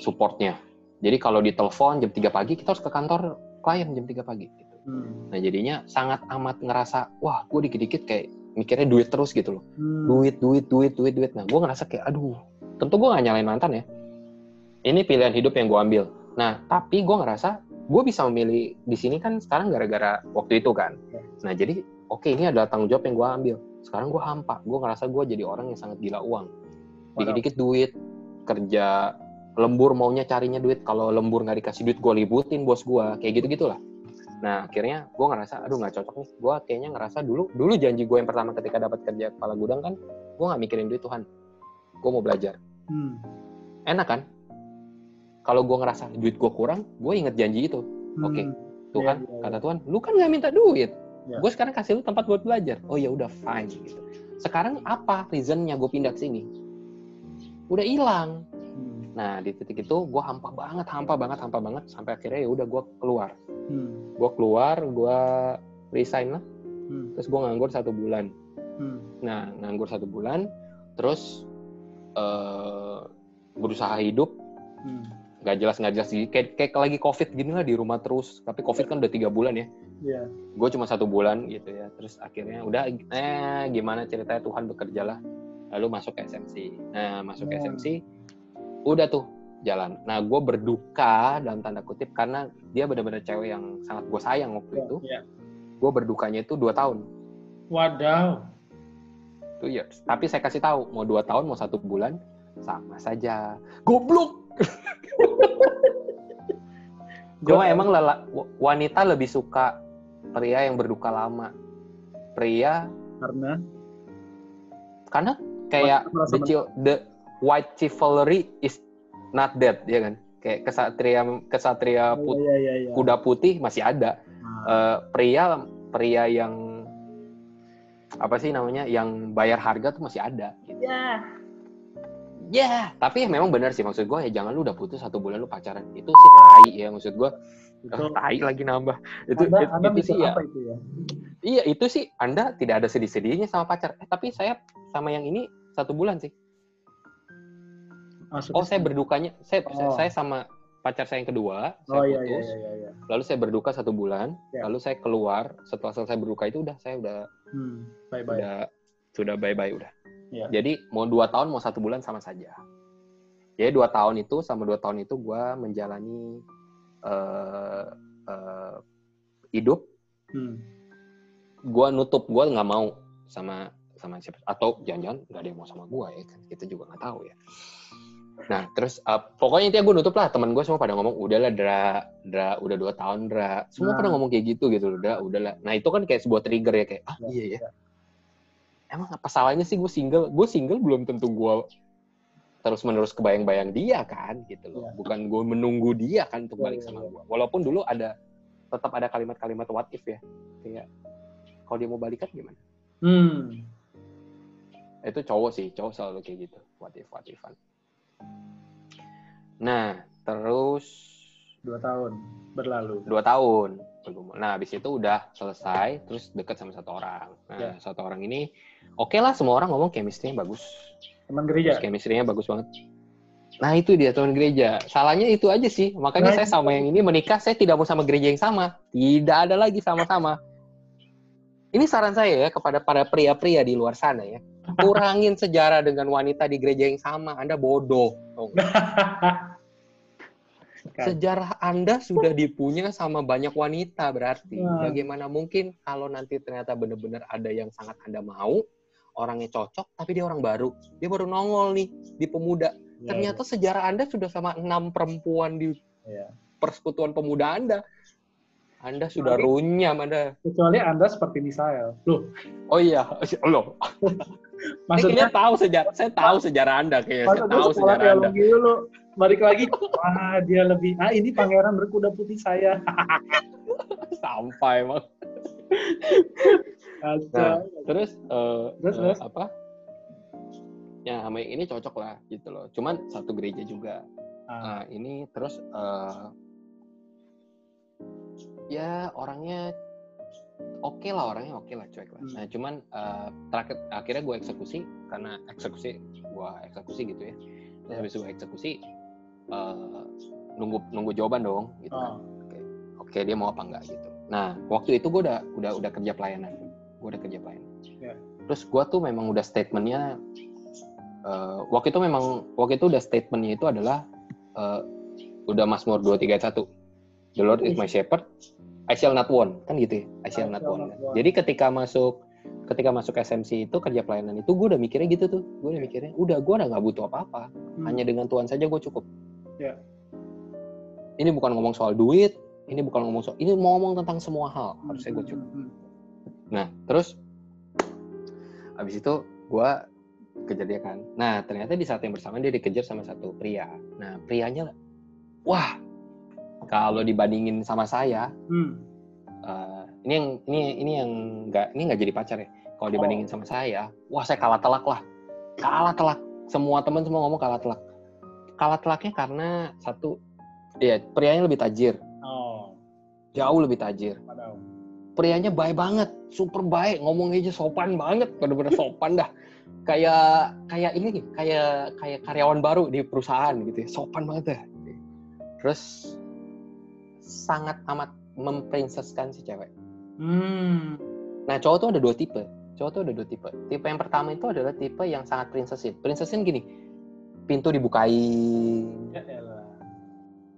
supportnya. Jadi kalau ditelepon jam 3 pagi, kita harus ke kantor klien jam 3 pagi. Gitu. Hmm. Nah jadinya sangat amat ngerasa, wah gue dikit-dikit kayak mikirnya duit terus gitu loh. Hmm. Duit, duit, duit, duit, duit. Nah gue ngerasa kayak, aduh, tentu gue gak nyalain mantan ya. Ini pilihan hidup yang gue ambil. Nah, tapi gue ngerasa gue bisa memilih di sini kan sekarang gara-gara waktu itu kan. Nah, jadi oke ini adalah tanggung jawab yang gue ambil. Sekarang gue hampa. Gue ngerasa gue jadi orang yang sangat gila uang. Dikit-dikit duit, kerja lembur maunya carinya duit. Kalau lembur nggak dikasih duit, gue libutin bos gue. Kayak gitu-gitulah. Nah, akhirnya gue ngerasa, aduh nggak cocok nih. Gue kayaknya ngerasa dulu, dulu janji gue yang pertama ketika dapat kerja kepala gudang kan, gue nggak mikirin duit Tuhan. Gue mau belajar. Hmm. Enak kan? Kalau gue ngerasa duit gue kurang, gue inget janji itu. Oke. Hmm. Tuhan, Iya, iya, iya. kata Tuhan, lu kan nggak minta duit. Iya. Gue sekarang kasih lu tempat buat belajar. Oh ya udah fine gitu. Sekarang apa reasonnya gue pindah ke sini? Udah hilang. Nah di titik itu gue hampa banget, hampa banget, hampa banget. Sampai akhirnya ya udah gue keluar. Hmm. Gue keluar, gue resign lah. Hmm. Terus gue nganggur satu bulan. Hmm. Nah nganggur satu bulan, terus eh berusaha hidup Hmm. nggak jelas nggak jelas kayak kayak lagi covid gini lah di rumah terus tapi covid kan udah tiga bulan ya Iya. gue cuma satu bulan gitu ya terus akhirnya udah eh gimana ceritanya Tuhan bekerja lah lalu masuk ke SMC nah masuk ke Hmm. SMC udah tuh jalan. Nah gue berduka dalam tanda kutip karena dia benar-benar cewek yang sangat gue sayang waktu itu. Iya. gue berdukanya itu dua tahun. Wadaw. two years. Tapi saya kasih tahu mau dua tahun mau satu bulan sama saja. Goblok! Cuma emang lela, wa- wanita lebih suka pria yang berduka lama. Pria karena? Karena kayak the, the white chivalry is not dead ya kan. Kayak kesatria kesatria Oh, put- iya iya iya. kuda putih masih ada. Nah, Eh, pria pria yang apa sih namanya yang bayar harga tuh masih ada gitu. ya. Ya, tapi memang benar sih maksud gue ya jangan lu udah putus satu bulan lu pacaran. Itu sih tai ya maksud gue. Itu tai lagi nambah. Itu anda, itu, anda itu sih ya. apa itu ya? Iya, itu sih Anda tidak ada sedih-sedihnya sama pacar. Eh, tapi saya sama yang ini satu bulan sih. Maksudnya, Oh, saya berdukanya, saya Oh. saya sama pacar saya yang kedua, saya Oh iya iya putus. iya iya. iya. Lalu saya berduka satu bulan, Ya. lalu saya keluar. Setelah selesai berduka itu udah saya udah Hmm. Bye bye. udah sudah bye bye udah. Iya. Jadi mau dua tahun mau satu bulan sama saja. Jadi dua tahun itu sama dua tahun itu gue menjalani eh eh, hidup. Hmm. Gue nutup gue nggak mau sama sama siapa atau jangan-jangan nggak ada yang mau sama gue ya kan kita juga nggak tahu ya. Nah terus eh, pokoknya intinya gue nutup lah teman gue semua pada ngomong udahlah Dra, Dra udah dua tahun Dra, semua Nah. pada ngomong kayak gitu gitu loh Dra, udahlah. Nah itu kan kayak sebuah trigger ya kayak ah Ya, iya ya emang apa salahnya sih gue single gue single belum tentu gue terus menerus kebayang-bayang dia kan gitu loh Iya. bukan gue menunggu dia kan untuk Iya, balik iya, sama iya. gue walaupun dulu ada tetap ada kalimat-kalimat what if ya kayak kalau dia mau balikan gimana Hmm. itu cowok sih cowok selalu kayak gitu what if what ifan nah terus Dua tahun berlalu. dua tahun nah habis itu udah selesai terus deket sama satu orang nah Ya. satu orang ini oke lah semua orang ngomong chemistry-nya bagus Teman gereja. Chemistry-nya bagus banget. Nah itu dia teman gereja. Salahnya itu aja sih. Makanya Nah, saya sama yang ini menikah, saya tidak mau sama gereja yang sama. Tidak ada lagi sama-sama. Ini saran saya ya kepada para pria-pria di luar sana ya. Kurangin sejarah dengan wanita di gereja yang sama. Anda bodoh. Sejarah Anda sudah dipunya sama banyak wanita berarti. Hmm. Bagaimana mungkin kalau nanti ternyata benar-benar ada yang sangat Anda mau, orangnya cocok, tapi dia orang baru. Dia baru nongol nih di pemuda. Ya, Ternyata sejarah Anda sudah sama enam perempuan di ya. persekutuan pemuda Anda. Anda sudah Tapi- runyam Anda. Kecuali Anda seperti Misael. Loh, Oh iya, loh. maksudnya Maksudnya tahu sejarah, saya tahu sejarah Anda kayaknya. Saya tahu sejarah Anda. dulu. Balik lagi, wah dia lebih, ah ini pangeran berkuda putih saya. Sampai. Kacau. Nah, terus eh, Terus, terus? apa? Ya sama yang ini cocok lah gitu loh. Cuman satu gereja juga. Ah, Nah, ini terus eh, ya orangnya oke lah orangnya oke lah cuek lah. Hmm. Nah cuman eh, terakhir akhirnya gue eksekusi karena eksekusi gue eksekusi gitu ya. Terus habis gue eksekusi eh, nunggu nunggu jawaban dong gitu. kan. oh, Oke oke dia mau apa enggak gitu. Nah waktu itu gue udah udah udah kerja pelayanan. Gue udah kerja pelayanan. Ya. Terus gue tuh memang udah statementnya eh, waktu itu memang waktu itu udah statementnya itu adalah eh, udah Mazmur 231. The Lord is my shepherd, I shall not want. Kan gitu ya, I shall not want. Jadi ketika masuk ketika masuk SMC itu kerja pelayanan itu gue udah mikirnya gitu tuh. Gue udah mikirnya, udah gue udah nggak butuh apa-apa. hmm, Hanya dengan Tuhan saja gue cukup. Ya. Ini bukan ngomong soal duit, ini bukan ngomong soal, ini mau ngomong tentang semua hal. Harusnya gue cukup. hmm, hmm, Nah, terus habis itu gue kejar dia kan. Nah, ternyata di saat yang bersamaan dia dikejar sama satu pria. Nah, prianya, wah, kalau dibandingin sama saya, hmm. eh, ini yang ini ini yang nggak ini nggak jadi pacar ya. Kalau dibandingin sama saya, wah saya kalah telak lah, kalah telak. Semua teman semua ngomong kalah telak. Kalah telaknya karena satu, ya prianya lebih tajir, Oh, jauh lebih tajir. padahal. prianya baik banget, super baik, ngomong aja sopan banget, bener-bener sopan dah. Kayak kayak ini kayak kayak karyawan baru di perusahaan gitu ya, sopan banget dah. Terus sangat amat memprinseskan si cewek. Hmm. Nah, cowok tuh ada dua tipe. Cowok tuh ada dua tipe. Tipe yang pertama itu adalah tipe yang sangat prinsesin. Prinsesin gini, pintu dibukain, Ya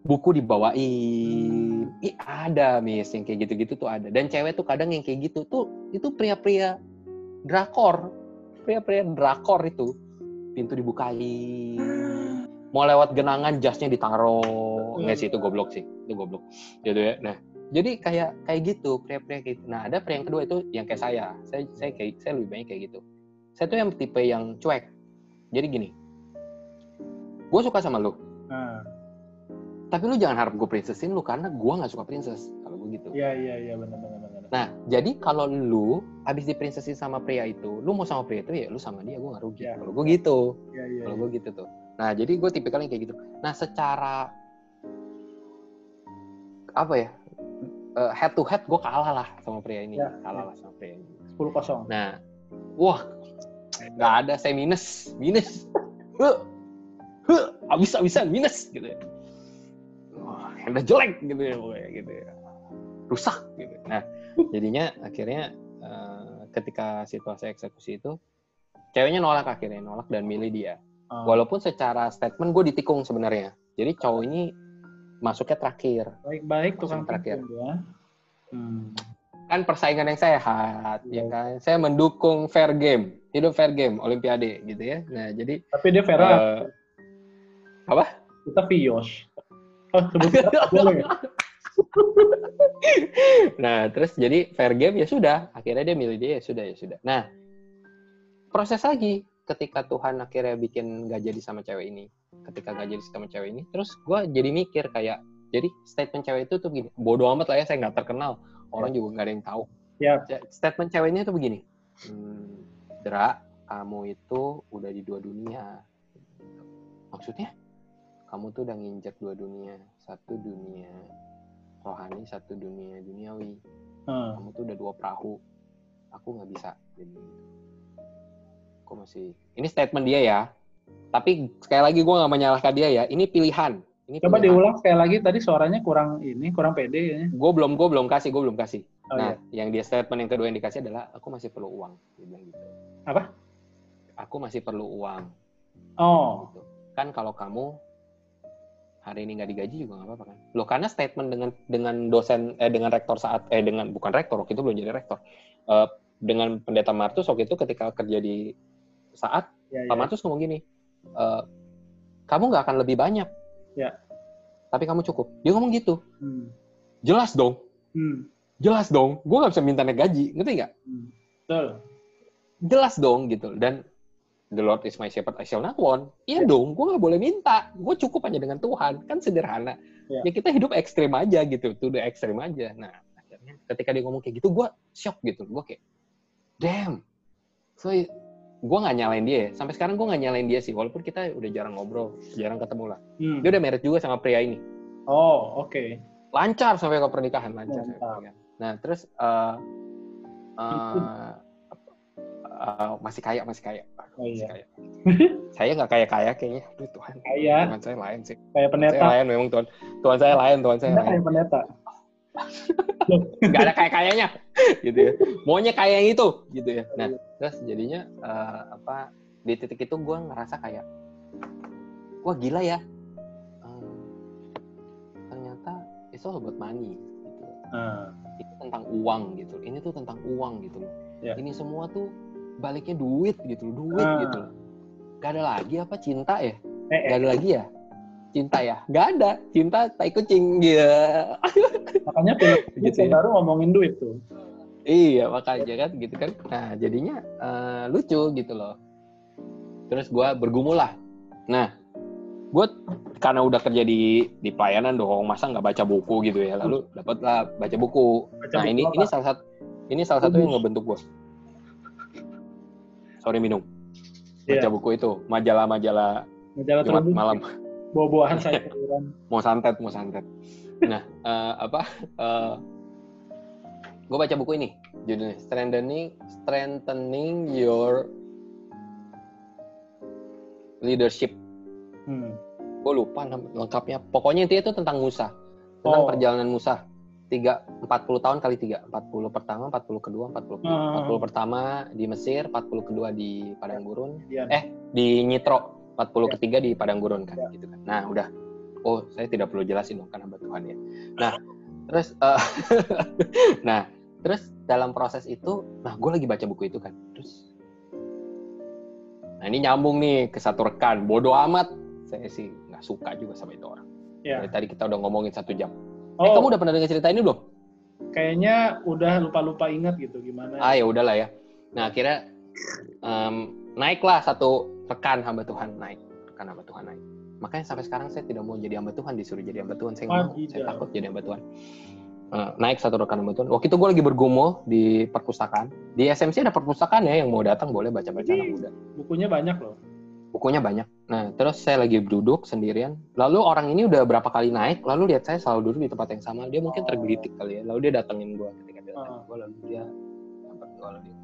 buku dibawain. Ih, ada mis yang kayak gitu-gitu tuh ada. Dan cewek tuh kadang yang kayak gitu tuh itu pria-pria drakor. Pria-pria drakor itu. Pintu dibukain. Mau lewat genangan jasnya ditaruh. Nggak sih itu goblok sih. Itu goblok. Gitu ya. Nah, jadi kayak kayak gitu pria-pria kayak gitu. Nah, ada pria yang kedua itu yang kayak saya. Saya saya kayak saya lebih banyak kayak gitu. Saya tuh yang tipe yang cuek. Jadi gini. Gue suka sama lu Nah, tapi lu jangan harap gue princesin lu karena gue nggak suka princess kalau gue gitu iya iya iya benar benar benar. nah jadi kalau lu abis di princesin sama pria itu lu mau sama pria itu ya lu sama dia gue nggak rugi Ya. kalau gue gitu Iya iya. kalau gue gitu tuh nah jadi gue tipikal yang kayak gitu. Nah secara apa ya? Eh, head to head gue kalah lah sama pria ini. Ya, kalah lah sama pria ini. 10 kosong. nah wah nggak ada saya minus minus. Huh, huh, abis abisan minus gitu ya. Wah udah jelek gitu ya pokoknya gitu ya. Rusak gitu. Nah jadinya akhirnya eh, ketika situasi eksekusi itu ceweknya nolak akhirnya nolak dan milih dia Oh, walaupun secara statement gue ditikung sebenarnya. Jadi cowok ini masuknya terakhir. Baik-baik tukang terakhir. ya. Hmm. kan persaingan yang sehat Iya. ya kan? Saya mendukung fair game. Hidup fair game olimpiade gitu ya. Nah jadi Tapi dia Vera, eh, apa? Kita Vios. Oh, boleh. Nah terus jadi fair game ya sudah. Akhirnya dia milih dia ya sudah ya sudah. Nah proses lagi ketika Tuhan akhirnya bikin gak jadi sama cewek ini ketika gak jadi sama cewek ini terus gue jadi mikir kayak jadi statement cewek itu tuh gini bodoh amat lah ya saya nggak terkenal orang juga nggak ada yang tahu. Ya. statement ceweknya tuh begini hmm, Dra kamu itu udah di dua dunia. Maksudnya kamu tuh udah nginjak dua dunia satu dunia rohani satu dunia duniawi. Hmm. kamu tuh udah dua perahu aku nggak bisa jadi aku masih ini statement dia ya tapi sekali lagi gue nggak menyalahkan dia ya ini pilihan ini Coba pilihan. diulang sekali lagi tadi suaranya kurang ini, kurang pede ya. gue belum gue belum kasih gue belum kasih Oh, nah iya. yang dia statement yang kedua yang dikasih adalah aku masih perlu uang dia bilang gitu Apa? aku masih perlu uang Oh, gitu. kan kalau kamu hari ini nggak digaji juga nggak apa-apa kan loh karena statement dengan dengan dosen eh dengan rektor saat eh dengan bukan rektor waktu itu belum jadi rektor Eh, dengan pendeta Martus waktu itu ketika kerja di saat ya, Pak ya. Martus ngomong gini "Eh, kamu nggak akan lebih banyak Ya. tapi kamu cukup dia ngomong gitu Hmm. jelas dong Hmm. jelas dong gue nggak bisa minta naik gaji ngerti nggak Hmm. Betul. jelas dong gitu dan the Lord is my shepherd I shall not want iya Ya. dong gue nggak boleh minta gue cukup hanya dengan Tuhan kan sederhana Ya. ya, kita hidup ekstrim aja gitu tuh udah ekstrim aja nah akhirnya ketika dia ngomong kayak gitu gue shock gitu gue kayak damn so gue nggak nyalain dia ya. sampai sekarang gue nggak nyalain dia sih walaupun kita udah jarang ngobrol jarang ketemu lah. Hmm. dia udah married juga sama pria ini. Oh, oke. lancar sampai ke pernikahan lancar nah terus eh eh, eh, masih kaya masih kaya. Oh masih iya. kaya. Saya nggak kaya kaya kayaknya. Aduh, Tuhan. Kaya, Tuhan saya lain sih. Kayak Tuhan saya lain memang Tuhan. Tuhan saya lain Tuhan saya lain. kayak pendeta. nggak ada kaya kayanya gitu ya. Maunya kaya yang itu. Gitu ya. Nah terus jadinya eh, apa di titik itu gue ngerasa kayak wah gila ya. Eh, ternyata itu all about money. Gitu. Nah, itu tentang uang gitu. Ini tuh tentang uang gitu loh. Ya. ini semua tuh baliknya duit gitu duit Ah. gitu gak ada lagi apa cinta ya? Eh, gak eh, ada lagi ya cinta ya gak ada cinta tai kucing gitu makanya film Gitu ya. baru ngomongin duit tuh. Iya makanya kan gitu kan. Nah jadinya eh, lucu gitu loh. Terus gue bergumul lah. Nah gue karena udah kerja di di pelayanan dong, masa nggak baca buku gitu ya. Lalu dapatlah baca buku. Baca nah buku ini apa? ini salah satu ini salah satu yang ngebentuk gue. Sorry minum. Baca Iya. buku itu majalah-majalah Majalah Jumat malam. Buah-buahan saya sayuran. mau santet mau santet. Nah eh, apa gue baca buku ini judulnya strengthening strengthening your leadership. Hmm. gue lupa lengkapnya. Pokoknya intinya itu tentang Musa. Tentang Oh. perjalanan Musa. Tiga empat puluh tahun kali tiga. Empat puluh pertama empat puluh kedua empat puluh Hmm. empat puluh pertama di Mesir empat puluh kedua di padang gurun. Eh di Nyitro 40 Ya. ketiga di padang gurun kan Ya. gitu kan. Nah udah. Oh saya tidak perlu jelasin dong karena Tuhan ya. Nah terus eh, nah terus dalam proses itu nah gue lagi baca buku itu kan. Terus nah ini nyambung nih ke satu rekan. Bodoh amat. Saya sih nggak suka juga sama itu orang. Iya. Dari tadi kita udah ngomongin satu jam. Eh Oh, kamu udah pernah dengar cerita ini belum? Kayaknya udah lupa-lupa ingat gitu gimana. ah ya udahlah ya. Nah akhirnya em, naiklah satu rekan hamba Tuhan naik rekan hamba Tuhan naik. Makanya sampai sekarang saya tidak mau jadi hamba Tuhan disuruh jadi hamba Tuhan. Saya nggak mau. Saya takut jadi hamba Tuhan. Eh, naik satu rekan hamba Tuhan. Waktu itu gue lagi bergumul di perpustakaan. Di SMC ada perpustakaan ya yang mau datang boleh baca-baca anak muda. Bukunya banyak loh. bukunya banyak. Nah terus saya lagi duduk sendirian. Lalu orang ini udah berapa kali naik lalu lihat saya selalu duduk di tempat yang sama. Dia mungkin Oh. tergelitik kali ya. Lalu dia datengin gue ketika dia datengin Ah. gue lalu dia dapat gue lalu dia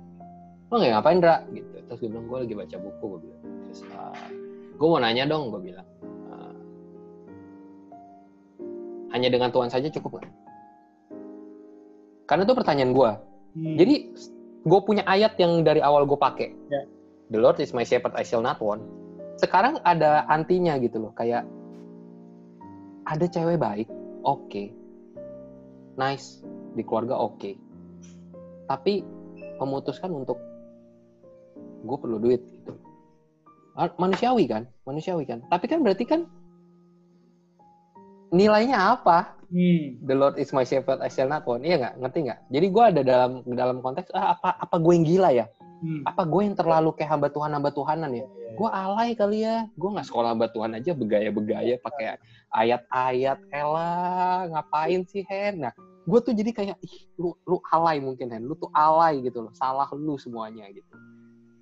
lo nggak ngapain Dra gitu. Terus gue bilang gue lagi baca buku gue bilang terus gue mau nanya dong gue bilang "Ah, hanya dengan Tuhan saja cukup nggak karena itu pertanyaan gue Hmm. jadi gue punya ayat yang dari awal gue pakai. Ya. the Lord is my shepherd I shall not want sekarang ada antinya gitu loh kayak ada cewek baik oke nice di keluarga oke tapi memutuskan untuk gue perlu duit manusiawi kan? Manusiawi kan? Tapi kan berarti kan nilainya apa? Hmm. the Lord is my shepherd I shall not want. Iya nggak? Ngerti nggak? Jadi gue ada dalam dalam konteks ah, apa apa gue yang gila ya? Hmm. apa gue yang terlalu kayak hamba Tuhan hamba Tuhanan ya? Gue alay kali ya. Gue nggak sekolah hamba Tuhan aja begaya begaya pakai ayat-ayat elah ngapain sih Hen? Nah gue tuh jadi kayak ih lu lu alay mungkin Hen. Lu tuh alay gitu loh. Salah lu semuanya gitu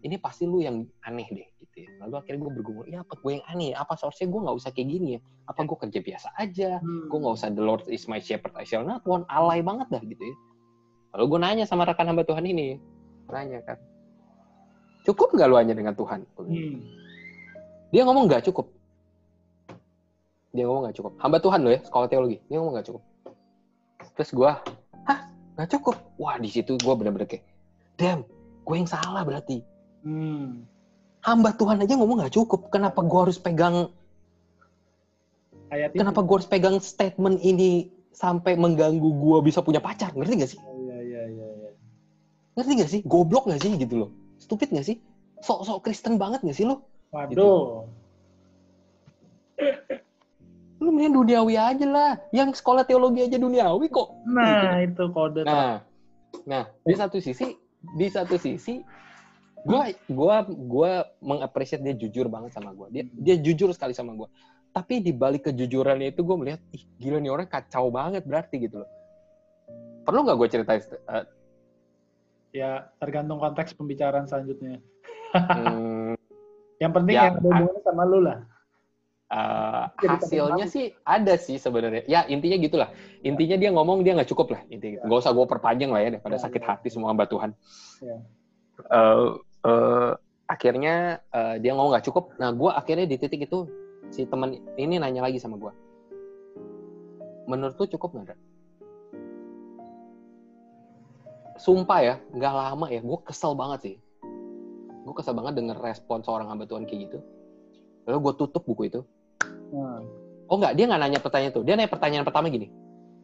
ini pasti lu yang aneh deh gitu ya. Lalu akhirnya gue bergumul ya apa gue yang aneh? Apa seharusnya gue nggak usah kayak gini ya. Apa gue kerja biasa aja? Hmm. gue nggak usah the Lord is my shepherd I shall not want. Alay banget dah gitu ya. Lalu gue nanya sama rekan hamba Tuhan ini nanya kan cukup nggak lu hanya dengan Tuhan? Hmm. dia ngomong nggak cukup. Dia ngomong nggak cukup. Hamba Tuhan lo ya sekolah teologi dia ngomong nggak cukup. Terus gue hah? Nggak cukup? Wah di situ gue bener-bener kayak damn gue yang salah berarti Hmm. hamba Tuhan aja ngomong nggak cukup kenapa gue harus pegang Ayat itu. kenapa gue harus pegang statement ini sampai mengganggu gue bisa punya pacar ngerti gak sih Iya iya iya. iya. ngerti gak sih goblok gak sih gitu loh stupid gak sih sok-sok Kristen banget gak sih lo Waduh. lu mending duniawi aja lah yang sekolah teologi aja duniawi kok Nah itu kode. Nah, nah di satu sisi, di satu sisi, gua gua gua mengapresiasi dia jujur banget sama gua. Dia dia jujur sekali sama gua. Tapi di balik kejujurannya itu gue melihat, ih gila nih orang kacau banget berarti gitu loh. Perlu nggak gue ceritain? eh, Ya tergantung konteks pembicaraan selanjutnya. hmm, Yang penting Ya, yang ada hubungannya sama lu lah. eh, Jadi hasilnya sih ada sih sebenarnya. Ya intinya gitulah. Intinya dia ngomong dia nggak cukup lah. Intinya. Gak usah gue perpanjang lah ya daripada Ya, sakit ya. hati semua hamba Tuhan. Ya. Eh, eh, akhirnya eh, dia ngomong nggak cukup. Nah gue akhirnya di titik itu si teman ini nanya lagi sama gue. Menurut lu cukup nggak? Sumpah ya, nggak lama ya. Gue kesel banget sih. Gue kesel banget denger respon seorang hamba Tuhan kayak gitu. Lalu gue tutup buku itu. Nah, Oh nggak, dia nggak nanya pertanyaan itu. Dia nanya pertanyaan pertama gini.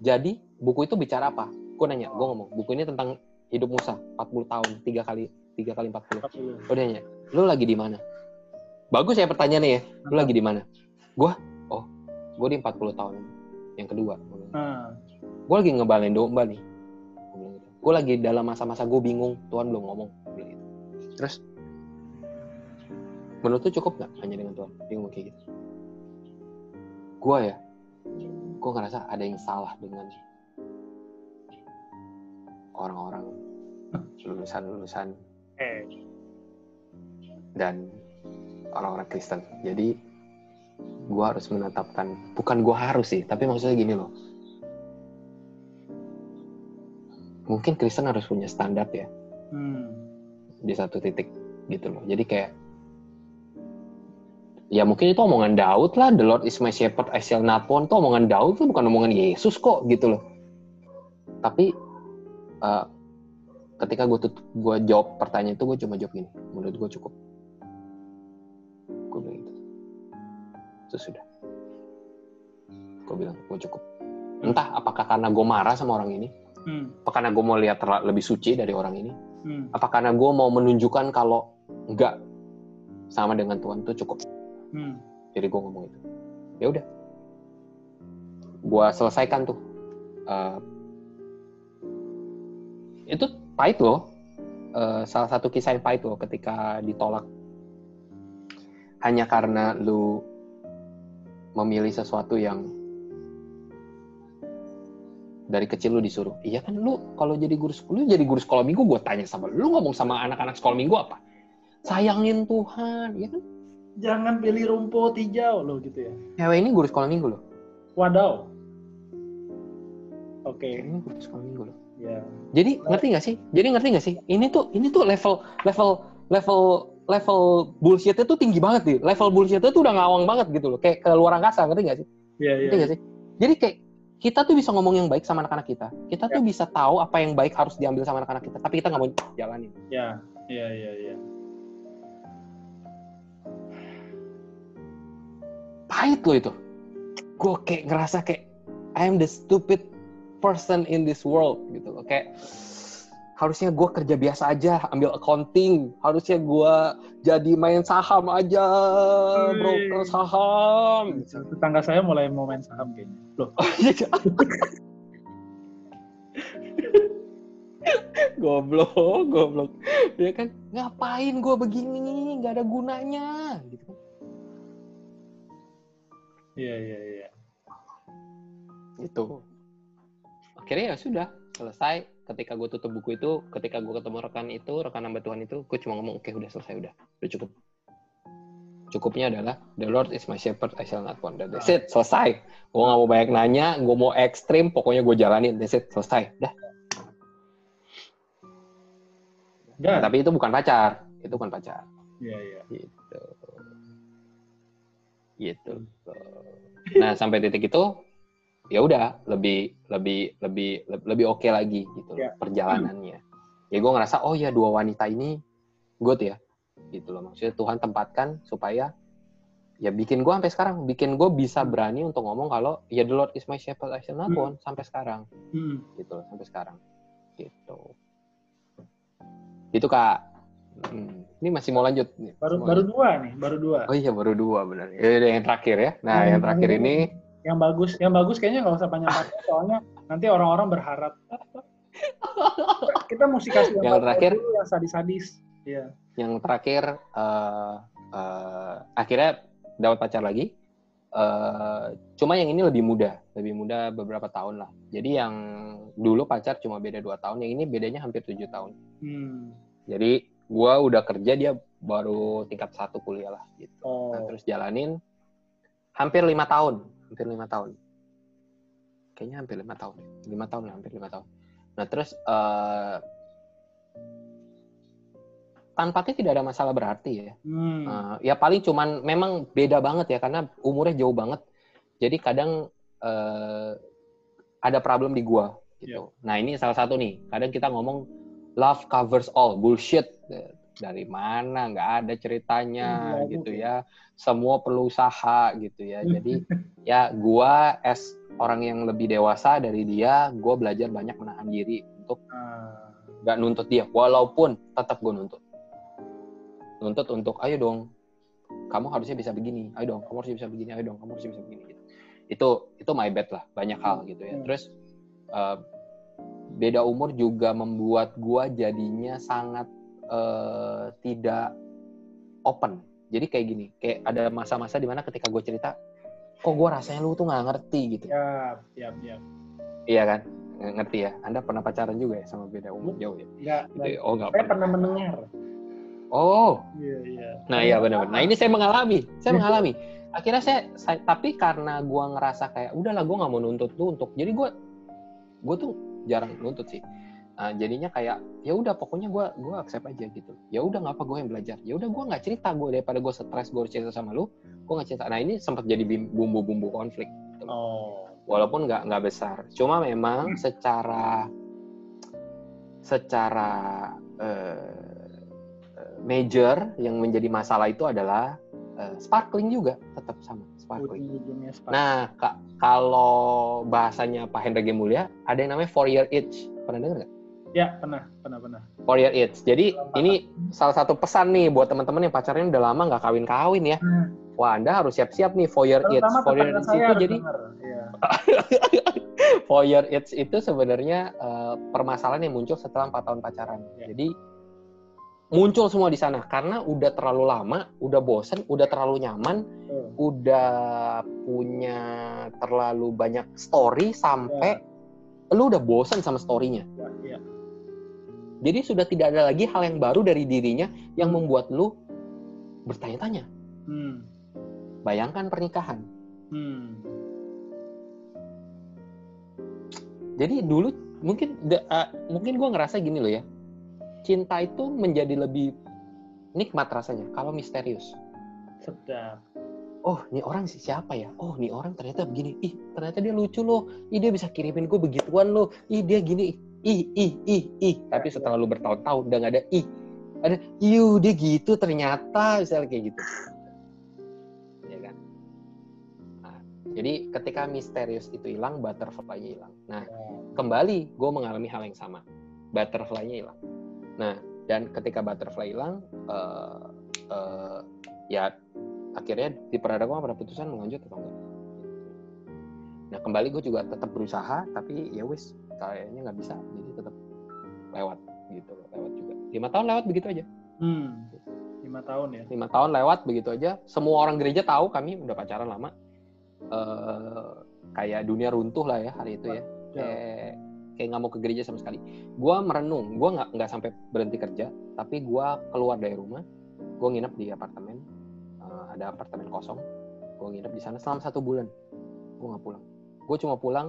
Jadi buku itu bicara apa? Gue nanya, gue ngomong, buku ini tentang hidup Musa, 40 tahun, tiga kali, tiga kali 40. 40. Oh dia nanya, lu lagi di mana? Bagus ya pertanyaannya ya. Lu lagi di mana? Gua, oh, gue di 40 tahun yang kedua. Nah, Gue lagi ngebalain domba nih. Gue lagi dalam masa-masa gue bingung, Tuhan belum ngomong. Gitu. Terus, menurut lu cukup nggak hanya dengan Tuhan? Dia ngomong kayak gitu. Gue ya, gue ngerasa ada yang salah dengan orang-orang lulusan-lulusan dan orang-orang Kristen. Jadi gue harus menetapkan, bukan gue harus sih, tapi maksudnya gini loh. Mungkin Kristen harus punya standar ya hmm. di satu titik gitu loh. Jadi kayak ya mungkin itu omongan Daud lah, the Lord is my shepherd, I shall not want. Itu omongan Daud tuh bukan omongan Yesus kok gitu loh. Tapi eh, ketika gue tutup, gue jawab pertanyaan itu gue cuma jawab gini, menurut gue cukup. Gue bilang gitu. Itu sudah. Gue bilang gue cukup. Entah apakah karena gue marah sama orang ini, Hmm. apa karena gue mau lihat lebih suci dari orang ini, Hmm. apa karena gue mau menunjukkan kalau enggak sama dengan Tuhan itu cukup Hmm. jadi gue ngomong itu ya udah gue selesaikan tuh Eh, itu pahit loh Eh, salah satu kisah yang pahit loh ketika ditolak. Hanya karena lu memilih sesuatu yang dari kecil lu disuruh. Iya kan lu kalau jadi guru lu jadi guru sekolah minggu gue tanya sama lu, lu ngomong sama anak-anak sekolah minggu apa? Sayangin Tuhan ya kan? Jangan pilih rumput hijau loh gitu ya. cewek ini guru sekolah minggu loh Wadaw. Oke, cewek ini guru sekolah minggu loh Ya. Jadi ngerti nggak sih? Jadi ngerti nggak sih? Ini tuh ini tuh level level level level bullshitnya tuh tinggi banget sih. Level bullshitnya tuh udah ngawang banget gitu loh. Kayak ke luar angkasa ngerti nggak sih? Iya yeah, iya. Ngerti sih? Jadi kayak kita tuh bisa ngomong yang baik sama anak-anak kita. Kita yeah. tuh ya. bisa tahu apa yang baik harus diambil sama anak-anak kita. Tapi kita nggak mau jalanin. Iya iya iya. iya. Pahit loh itu. Gue kayak ngerasa kayak I am the stupid person in this world gitu loh. Kayak harusnya gue kerja biasa aja ambil accounting. Harusnya gue jadi main saham aja Wih. broker saham. Tetangga saya mulai mau main saham kayaknya. Loh, goblok goblok. Dia kan? Ngapain gue begini? Nggak ada gunanya gitu iya iya iya. itu akhirnya ya sudah selesai. Ketika gue tutup buku itu ketika gue ketemu rekan itu rekan hamba Tuhan itu gue cuma ngomong oke udah selesai udah. Udah cukup. Cukupnya adalah the Lord is my shepherd I shall not wander that's it selesai. Gue nggak mau banyak nanya gue mau ekstrim pokoknya gue jalanin. That's it selesai. Dah. Dan, tapi itu bukan pacar. Itu bukan pacar. Iya iya. gitu. Gitu. Nah sampai titik itu ya udah lebih lebih lebih lebih, oke lagi gitu loh, Ya. perjalanannya ya gue ngerasa oh ya dua wanita ini good ya gitu loh maksudnya Tuhan tempatkan supaya ya bikin gue sampai sekarang bikin gue bisa berani untuk ngomong kalau ya the Lord is my shepherd I shall not Hmm. want sampai sekarang Hmm. gitu loh sampai sekarang gitu itu kak Hmm, ini masih mau lanjut nih Baru Mau baru lanjut. dua nih, baru dua. Oh iya baru dua benar. Ya yang terakhir ya. Nah Yang yang terakhir ini Yang bagus, yang bagus kayaknya nggak usah panjang-panjang soalnya nanti orang-orang berharap. Kita mesti kasih yang, Yang bagus terakhir? dulu, yang sadis-sadis. Iya. yang terakhir eh eh, akhirnya dapat pacar lagi. Eh cuma yang ini lebih muda, lebih muda beberapa tahun lah. Jadi yang dulu pacar cuma beda dua tahun, yang ini bedanya hampir tujuh tahun. Hmm. Jadi gua udah kerja dia baru tingkat satu kuliah lah gitu. Oh. Nah, terus jalanin hampir lima tahun, hampir lima tahun. Kayaknya hampir lima tahun, lima tahun lah, hampir lima tahun. Nah terus eh tampaknya tidak ada masalah berarti ya. Hmm. Eh, ya paling cuman memang beda banget ya karena umurnya jauh banget. Jadi kadang eh, ada problem di gua gitu. Nah ini salah satu nih. Kadang kita ngomong love covers all bullshit. Dari mana? Nggak ada ceritanya Nggak gitu ya. Semua perlu usaha gitu ya. Jadi ya gua as orang yang lebih dewasa dari dia, gua belajar banyak menahan diri untuk Ah. nggak nuntut dia walaupun tetap gue nuntut nuntut untuk ayo dong kamu harusnya bisa begini ayo dong kamu harusnya bisa begini ayo dong kamu harusnya bisa begini gitu itu itu my bad lah banyak hal gitu ya Hmm. terus eh, beda umur juga membuat gua jadinya sangat eh, tidak open jadi kayak gini kayak ada masa-masa di mana ketika gue cerita kok gue rasanya lu tuh nggak ngerti gitu Ya, ya, ya. iya kan ngerti ya anda pernah pacaran juga ya sama beda umur jauh ya Nggak, gitu ya? oh nggak Saya pernah pernah mendengar. oh Iya, iya. Nah iya benar. Nah ini saya mengalami, saya Iya. mengalami. Akhirnya saya, saya tapi karena gua ngerasa kayak udahlah gua nggak mau nuntut lu untuk, jadi gua gue tuh jarang nuntut sih. Nah, jadinya kayak ya udah pokoknya gua gua accept aja gitu. Ya udah nggak apa gue yang belajar. Ya udah gua nggak cerita gue daripada gue stres gue cerita sama lu, gua nggak cerita. Nah ini sempat jadi bumbu-bumbu konflik. Gitu. Oh. Walaupun nggak nggak besar. Cuma memang secara secara eh, eh, major yang menjadi masalah itu adalah eh, sparkling juga tetap sama sparkling. Nah, Kak, kalau bahasanya Pak Hendra G. Mulya, ada yang namanya four year itch. Pernah dengar nggak? Ya, pernah, pernah, pernah. Four year itch. Jadi Lama. ini salah satu pesan nih buat teman-teman yang pacarnya udah lama nggak kawin-kawin ya. Hmm. Wah, Anda harus siap-siap nih. Terutama Four year tetangga itch saya itu jadi. Iya. four year itch itu sebenarnya eh, permasalahan yang muncul setelah empat tahun pacaran. Ya. Jadi muncul semua di sana karena udah terlalu lama, udah bosen, udah terlalu nyaman, Tuh. udah punya terlalu banyak story sampai lu udah bosen sama storynya. Ya, iya. Jadi sudah tidak ada lagi hal yang baru dari dirinya yang membuat lu bertanya-tanya. Hmm. Bayangkan pernikahan. Hmm. Jadi dulu mungkin uh, mungkin gue ngerasa gini loh ya. Cinta itu menjadi lebih nikmat rasanya kalau misterius. Sedap. Oh, ini orang sih siapa ya? Oh, ini orang ternyata begini. Ih, ternyata dia lucu loh. Ih, dia bisa kirimin gue begituan loh. Ih, dia gini. Ih, ih, ih, ih. Tapi setelah lu bertahun-tahun udah gak ada ih. Ada, iu dia gitu ternyata misalnya kayak gitu. Ya kan? Jadi ketika misterius itu hilang, butterfly-nya hilang. Nah, kembali gue mengalami hal yang sama. Butterfly-nya hilang. Nah, dan ketika butterfly hilang, eh, eh, ya akhirnya di perada gue pada putusan mau lanjut atau enggak. Nah, kembali gue juga tetap berusaha, tapi ya wis kayaknya nggak bisa, jadi tetap lewat gitu, lewat juga. Lima tahun lewat begitu aja. Hmm. Lima tahun ya. lima tahun lewat begitu aja semua orang gereja tahu kami udah pacaran lama eh kayak dunia runtuh lah ya hari itu ya kayak kayak nggak mau ke gereja sama sekali gua merenung gua nggak nggak sampai berhenti kerja tapi gua keluar dari rumah gua nginep di apartemen Eh, ada apartemen kosong gua nginep di sana selama satu bulan gua nggak pulang gua cuma pulang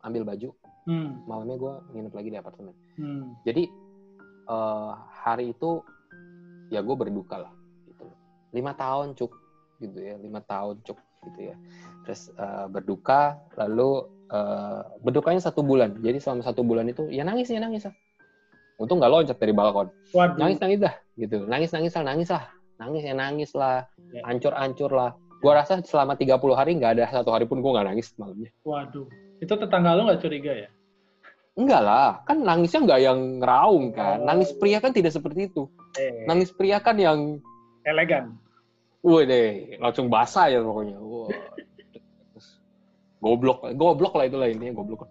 ambil baju Hmm. malamnya gua nginep lagi di apartemen Hmm. jadi eh, hari itu ya gue berduka lah gitu lima tahun cuk gitu ya lima tahun cuk gitu ya terus eh, berduka lalu eh, berdukanya satu bulan jadi selama satu bulan itu ya nangis ya nangis lah untung nggak loncat dari balkon Waduh. nangis nangis dah gitu nangis nangis lah nangis lah nangis ya nangis lah Ya. ancur ancur lah gue rasa selama 30 hari nggak ada satu hari pun gue nggak nangis malamnya Waduh. Itu tetangga lu nggak curiga ya? Enggak lah kan nangisnya nggak yang ngeraung kan Oh. nangis pria kan tidak seperti itu Eh, nangis pria kan yang elegan. Wah deh, langsung basah ya pokoknya. Wah. Goblok, goblok lah itulah intinya goblok.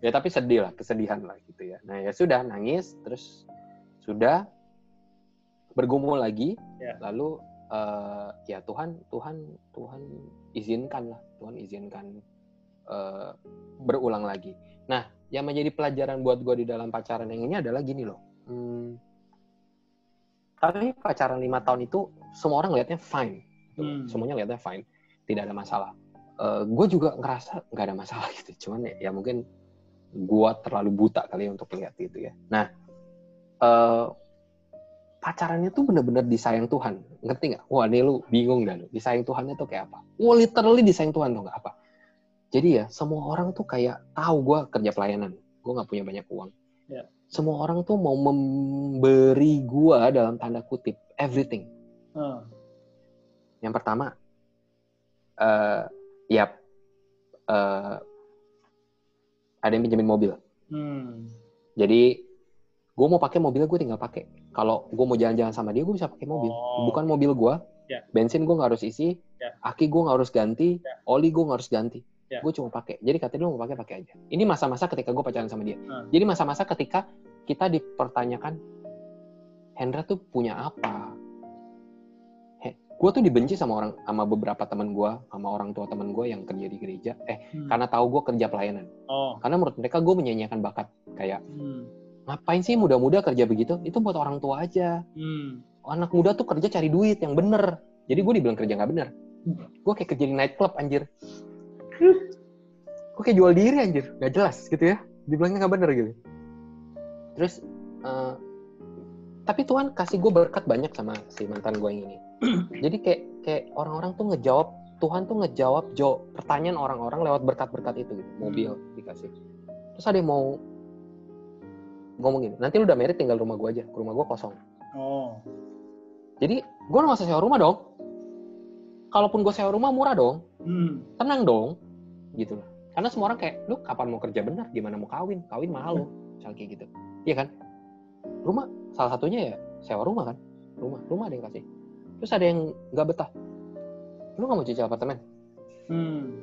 Ya tapi sedih lah, kesedihan lah gitu ya. Nah ya sudah nangis, terus sudah bergumul lagi, Ya. lalu eh, ya Tuhan, Tuhan, Tuhan izinkan lah, Tuhan izinkan eh, berulang lagi. Nah yang menjadi pelajaran buat gue di dalam pacaran yang ini adalah gini loh. Hmm, tapi pacaran lima tahun itu semua orang lihatnya fine, gitu. Hmm. semuanya lihatnya fine, tidak ada masalah. gue juga ngerasa nggak ada masalah gitu, cuman ya, ya mungkin gue terlalu buta kali ya untuk lihat gitu ya. Nah, eh, pacarannya tuh bener-bener disayang Tuhan, ngerti nggak? Wah, ini lu bingung lu, disayang Tuhannya tuh kayak apa? Wah, literally disayang Tuhan tuh nggak apa? Jadi ya semua orang tuh kayak tahu gue kerja pelayanan, gue nggak punya banyak uang. Ya. Semua orang tuh mau memberi gue dalam tanda kutip everything. Hmm. Yang pertama, eh ya eh, ada yang pinjemin mobil. Hmm. Jadi gue mau pakai mobilnya gue tinggal pakai. Kalau gue mau jalan-jalan sama dia gue bisa pakai mobil. Oh. Bukan mobil gue. Ya. Bensin gue nggak harus isi. Ya. Aki gue nggak harus ganti. Ya. Oli gue nggak harus ganti. Ya. Gue cuma pakai. Jadi katanya lu mau pakai pakai aja. Ini masa-masa ketika gue pacaran sama dia. Hmm. Jadi masa-masa ketika kita dipertanyakan Hendra tuh punya apa? gue tuh dibenci sama orang sama beberapa teman gue sama orang tua teman gue yang kerja di gereja eh Hmm. karena tahu gue kerja pelayanan Oh. karena menurut mereka gue menyanyiakan bakat kayak Hmm. ngapain sih muda-muda kerja begitu itu buat orang tua aja Hmm. anak muda tuh kerja cari duit yang bener jadi gue dibilang kerja nggak bener gue kayak kerja di nightclub anjir gue kayak jual diri anjir? Nggak jelas gitu ya. Dibilangnya nggak bener gitu. Terus eh, tapi Tuhan kasih gue berkat banyak sama si mantan gue yang ini. Jadi kayak kayak orang-orang tuh ngejawab Tuhan tuh ngejawab jawab pertanyaan orang-orang lewat berkat-berkat itu gitu. Mobil dikasih. Terus ada yang mau ngomong gini nanti lu udah merit tinggal rumah gue aja. Rumah gue kosong. Oh. jadi gue nggak usah sewa rumah dong. Kalaupun gue sewa rumah murah dong. Hmm. tenang dong gitu loh karena semua orang kayak lu kapan mau kerja bener gimana mau kawin kawin mahal loh misalnya kayak gitu iya kan rumah salah satunya ya sewa rumah kan rumah rumah ada yang kasih terus ada yang nggak betah lu nggak mau cicil apartemen Hmm.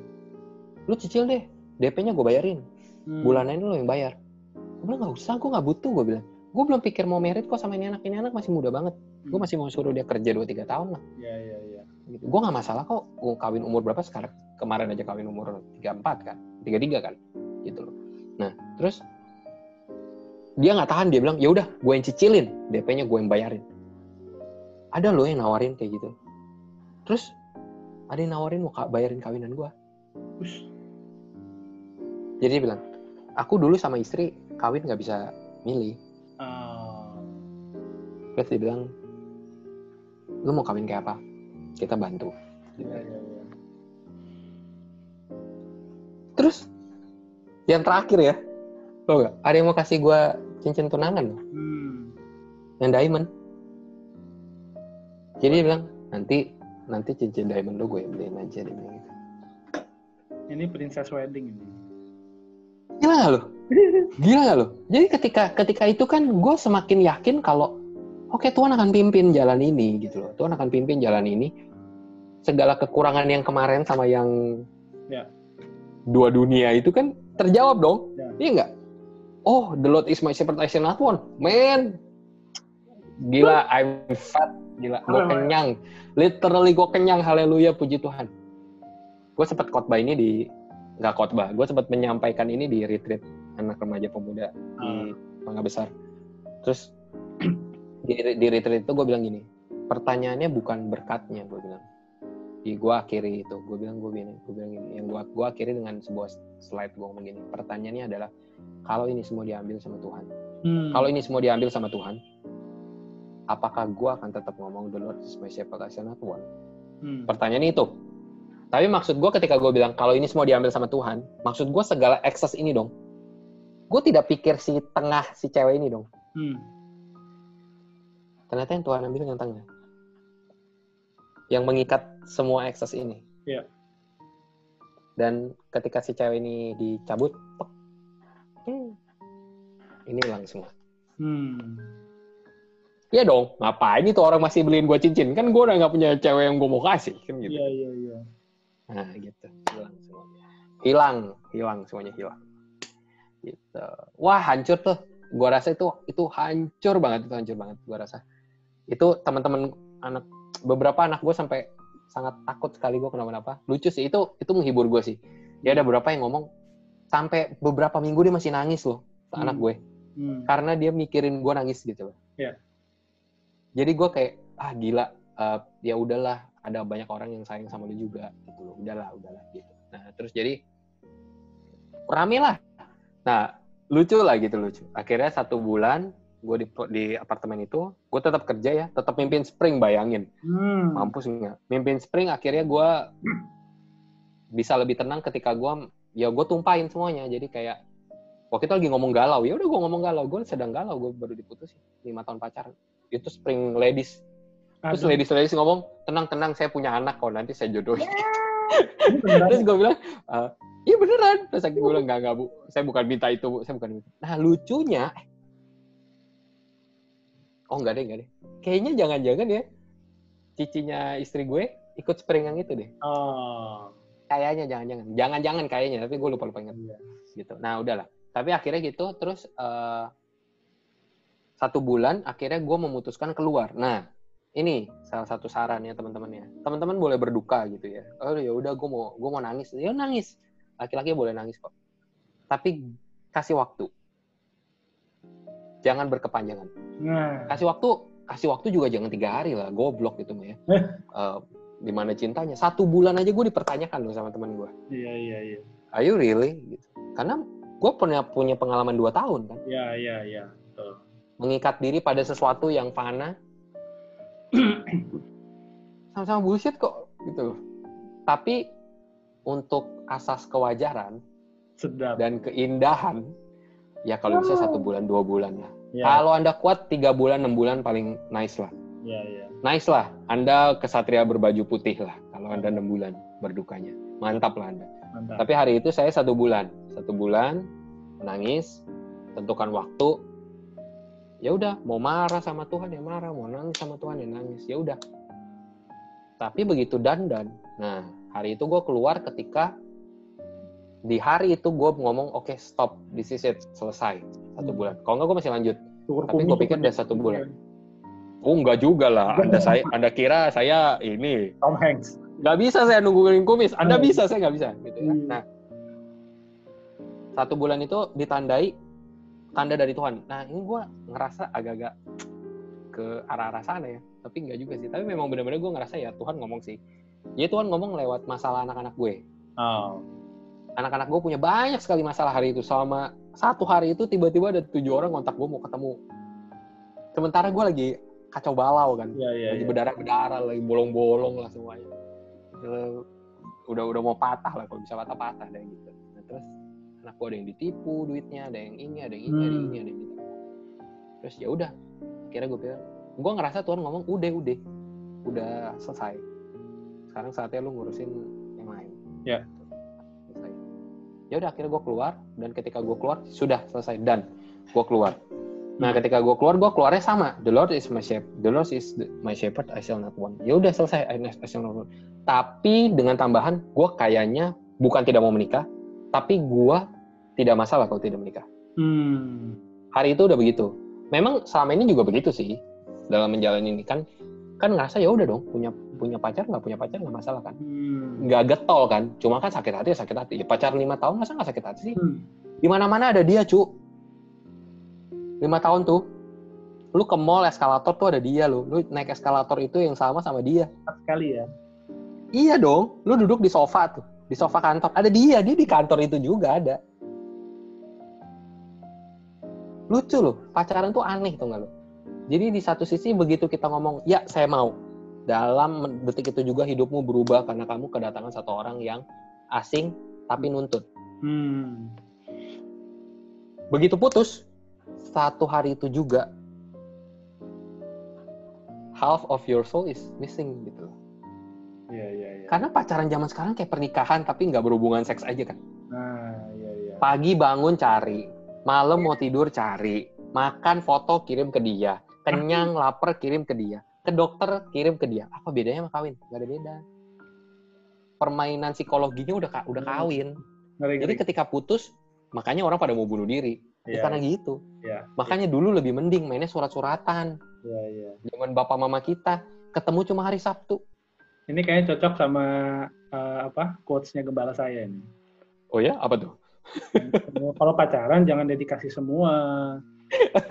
lu cicil deh DP-nya gue bayarin Hmm. bulanan lu yang bayar gue bilang nggak usah gue nggak butuh gue bilang gue belum pikir mau merit kok sama ini anak ini anak masih muda banget gue Hmm. masih mau suruh dia kerja 2-3 tahun lah Iya, iya, iya. gitu. Gue nggak masalah kok. Gue kawin umur berapa sekarang? Kemarin aja kawin umur 34 kan, 33 kan, gitu loh. Nah, terus dia nggak tahan dia bilang, ya udah, gue yang cicilin, DP-nya gue yang bayarin. Ada loh yang nawarin kayak gitu. Terus ada yang nawarin mau bayarin kawinan gue. Ush. Jadi dia bilang, aku dulu sama istri kawin nggak bisa milih. Ah. Terus dia bilang, lu mau kawin kayak apa? Kita bantu. Iya, iya, iya. Terus yang terakhir ya, lo gak? Ada yang mau kasih gue cincin tunangan Hmm. yang diamond. Jadi dia bilang nanti nanti cincin diamond lo gue yang beliin aja dia bilang gitu. Ini princess wedding ini. Gila gak lo? Gila gak lo? Jadi ketika ketika itu kan gue semakin yakin kalau oke okay, Tuhan akan pimpin jalan ini gitu loh. Tuhan akan pimpin jalan ini. Segala kekurangan yang kemarin sama yang Ya. Dua dunia itu kan terjawab dong. Ya. Iya nggak? Oh, the Lord is my shepherd, I shall not want. Man, gila, I'm fat. Gila, gue kenyang. Literally gue kenyang, haleluya, puji Tuhan. Gue sempat khotbah ini di, nggak khotbah, gue sempat menyampaikan ini di retreat anak remaja pemuda di Mangga Besar. Terus di, di retreat itu gue bilang gini, pertanyaannya bukan berkatnya, gue bilang. Di gue akhiri itu, gue bilang gue bilang, gue bilang gini, yang gue gue akhiri dengan sebuah slide gue ngomong gini. Pertanyaannya adalah kalau ini semua diambil sama Tuhan, Hmm. kalau ini semua diambil sama Tuhan, apakah gue akan tetap ngomong the Lord is my shepherd, I shall not want? Hmm. Pertanyaannya itu. Tapi maksud gue ketika gue bilang kalau ini semua diambil sama Tuhan, maksud gue segala excess ini dong. Gue tidak pikir si tengah si cewek ini dong. Hmm. Ternyata yang Tuhan ambil yang tengah. Yang mengikat semua excess ini. Iya. Dan ketika si cewek ini dicabut, tek, hmm, ini hilang semua. Hmm. Iya dong, ngapain itu orang masih beliin gue cincin? Kan gue udah nggak punya cewek yang gue mau kasih, kan gitu. Iya iya iya. Nah, gitu. Hilang semuanya. Hilang, hilang semuanya hilang. Gitu. Wah, hancur tuh. Gua rasa itu itu hancur banget, itu hancur banget gua rasa. Itu teman-teman anak beberapa anak gue sampai sangat takut sekali gue kenapa-napa. Lucu sih, itu itu menghibur gue sih. Dia ada beberapa yang ngomong sampai beberapa minggu dia masih nangis loh, Hmm. anak gue Hmm. karena dia mikirin gue nangis gitu loh. Iya. Jadi gue kayak ah gila, eh, ya udahlah, ada banyak orang yang sayang sama lu juga gitu loh. Udahlah, udahlah gitu. Nah terus jadi rame lah. Nah lucu lah gitu lucu. Akhirnya satu bulan gue di di apartemen itu, gue tetap kerja ya, tetap mimpin spring bayangin, Hmm. mampus nggak? Mimpin spring akhirnya gue bisa lebih tenang ketika gue ya gue tumpahin semuanya. Jadi kayak waktu itu lagi ngomong galau ya udah gue ngomong galau gue sedang galau gue baru diputus lima tahun pacaran itu spring ladies terus Aduh. ladies ladies ngomong tenang tenang saya punya anak kok nanti saya jodohin beneran. terus gue bilang "Eh, iya beneran terus gue bilang nggak nggak bu saya bukan minta itu bu saya bukan minta nah lucunya oh nggak deh nggak deh. Kayaknya jangan-jangan ya cicinya istri gue ikut spring yang itu deh. Oh. kayaknya jangan-jangan. Jangan-jangan kayaknya tapi gue lupa lupa ingat. Iya. gitu. Nah udahlah. Tapi akhirnya gitu terus eh, satu bulan akhirnya gue memutuskan keluar. Nah ini salah satu saran ya teman-teman ya teman-teman boleh berduka gitu ya. Oh ya udah gue mau gue mau nangis. Ya nangis. Laki-laki boleh nangis kok. Tapi kasih waktu jangan berkepanjangan Nah. kasih waktu kasih waktu juga jangan tiga hari lah goblok gitu mah ya. Eh, di mana cintanya satu bulan aja gue dipertanyakan loh sama teman gue Iya iya iya. are you really gitu karena gue pernah punya pengalaman dua tahun kan Iya iya iya. Betul. mengikat diri pada sesuatu yang fana sama-sama bullshit kok gitu loh tapi untuk asas kewajaran Sedap. dan keindahan ya kalau bisa satu bulan dua bulan lah Iya kalau anda kuat tiga bulan enam bulan paling nice lah iya iya. nice lah anda kesatria berbaju putih lah kalau anda enam bulan berdukanya mantap lah anda Mantap. Tapi hari itu saya satu bulan, satu bulan menangis, tentukan waktu. Ya udah, mau marah sama Tuhan ya marah, mau nangis sama Tuhan ya nangis. Ya udah. Tapi begitu dandan, nah hari itu gue keluar ketika di hari itu gue ngomong oke stop, this is it, selesai satu Hmm. bulan. Kalau nggak gue masih lanjut. Cukur Tapi gue pikir udah satu bulan. Oh enggak juga lah, anda saya, anda kira saya ini Tom Hanks. nggak bisa saya nungguin kumis. Anda Hmm. bisa, saya nggak bisa. Gitu ya. Hmm. Nah, satu bulan itu ditandai tanda dari Tuhan. Nah, ini gue ngerasa agak-agak ke arah-arah sana ya. Tapi nggak juga sih. Tapi memang benar-benar gue ngerasa ya Tuhan ngomong sih. Ya Tuhan ngomong lewat masalah anak-anak gue. Oh. Anak-anak gue punya banyak sekali masalah hari itu. Selama satu hari itu tiba-tiba ada tujuh orang kontak gue mau ketemu. Sementara gue lagi kacau balau kan Iya iya lagi iya. berdarah-berdarah lagi bolong-bolong lah semuanya udah udah mau patah lah kalau bisa patah-patah deh gitu nah, terus anak gua ada yang ditipu duitnya ada yang ini ada yang ini ada yang Hmm. ini ada yang gitu terus ya udah akhirnya gue bilang gue ngerasa Tuhan ngomong udah udah udah selesai sekarang saatnya lu ngurusin yang lain Ya. Ya udah akhirnya gue keluar dan ketika gue keluar sudah selesai dan gue keluar. Nah ketika gue keluar gue keluarnya sama. The Lord is my shepherd the Lord is the, my shepherd I shall not want. Ya udah selesai I, I shall not want. Tapi dengan tambahan gue kayaknya bukan tidak mau menikah tapi gue tidak masalah kalau tidak menikah. Hmm. hari itu udah begitu. Memang selama ini juga begitu sih dalam menjalani ini. Kan kan ngerasa ya udah dong punya punya pacar nggak punya pacar nggak masalah kan? Hmm. nggak getol kan? Cuma kan sakit hati ya sakit hati. Ya, pacar lima tahun masa nggak sakit hati sih? Hmm. di mana mana ada dia cu. Lima tahun tuh. Lu ke mall eskalator tuh ada dia lu. Lu naik eskalator itu yang sama sama dia. Sekali ya. iya dong. Lu duduk di sofa tuh. Di sofa kantor. Ada dia. Dia di kantor itu juga ada. Lucu loh. Pacaran tuh aneh tuh nggak lo jadi di satu sisi begitu kita ngomong ya saya mau dalam detik itu juga hidupmu berubah karena kamu kedatangan satu orang yang asing tapi nuntut Hmm. begitu putus satu hari itu juga half of your soul is missing gitu Iya iya iya. karena pacaran zaman sekarang kayak pernikahan tapi nggak berhubungan seks aja kan Nah iya iya. pagi bangun cari malam mau tidur cari makan foto kirim ke dia kenyang lapar kirim ke dia ke dokter kirim ke dia. Apa bedanya sama kawin? Nggak ada beda. Permainan psikologinya udah ka- udah kawin. Ngeri, jadi ngeri. ketika putus makanya orang pada mau bunuh diri. Ya, Iya, karena gitu Iya. makanya dulu lebih mending mainnya surat-suratan. Iya iya. zaman bapak mama kita ketemu cuma hari Sabtu. Ini kayaknya cocok sama eh, apa quotes-nya gembala saya ini. oh ya? Apa tuh? Kalau pacaran jangan dedikasi semua.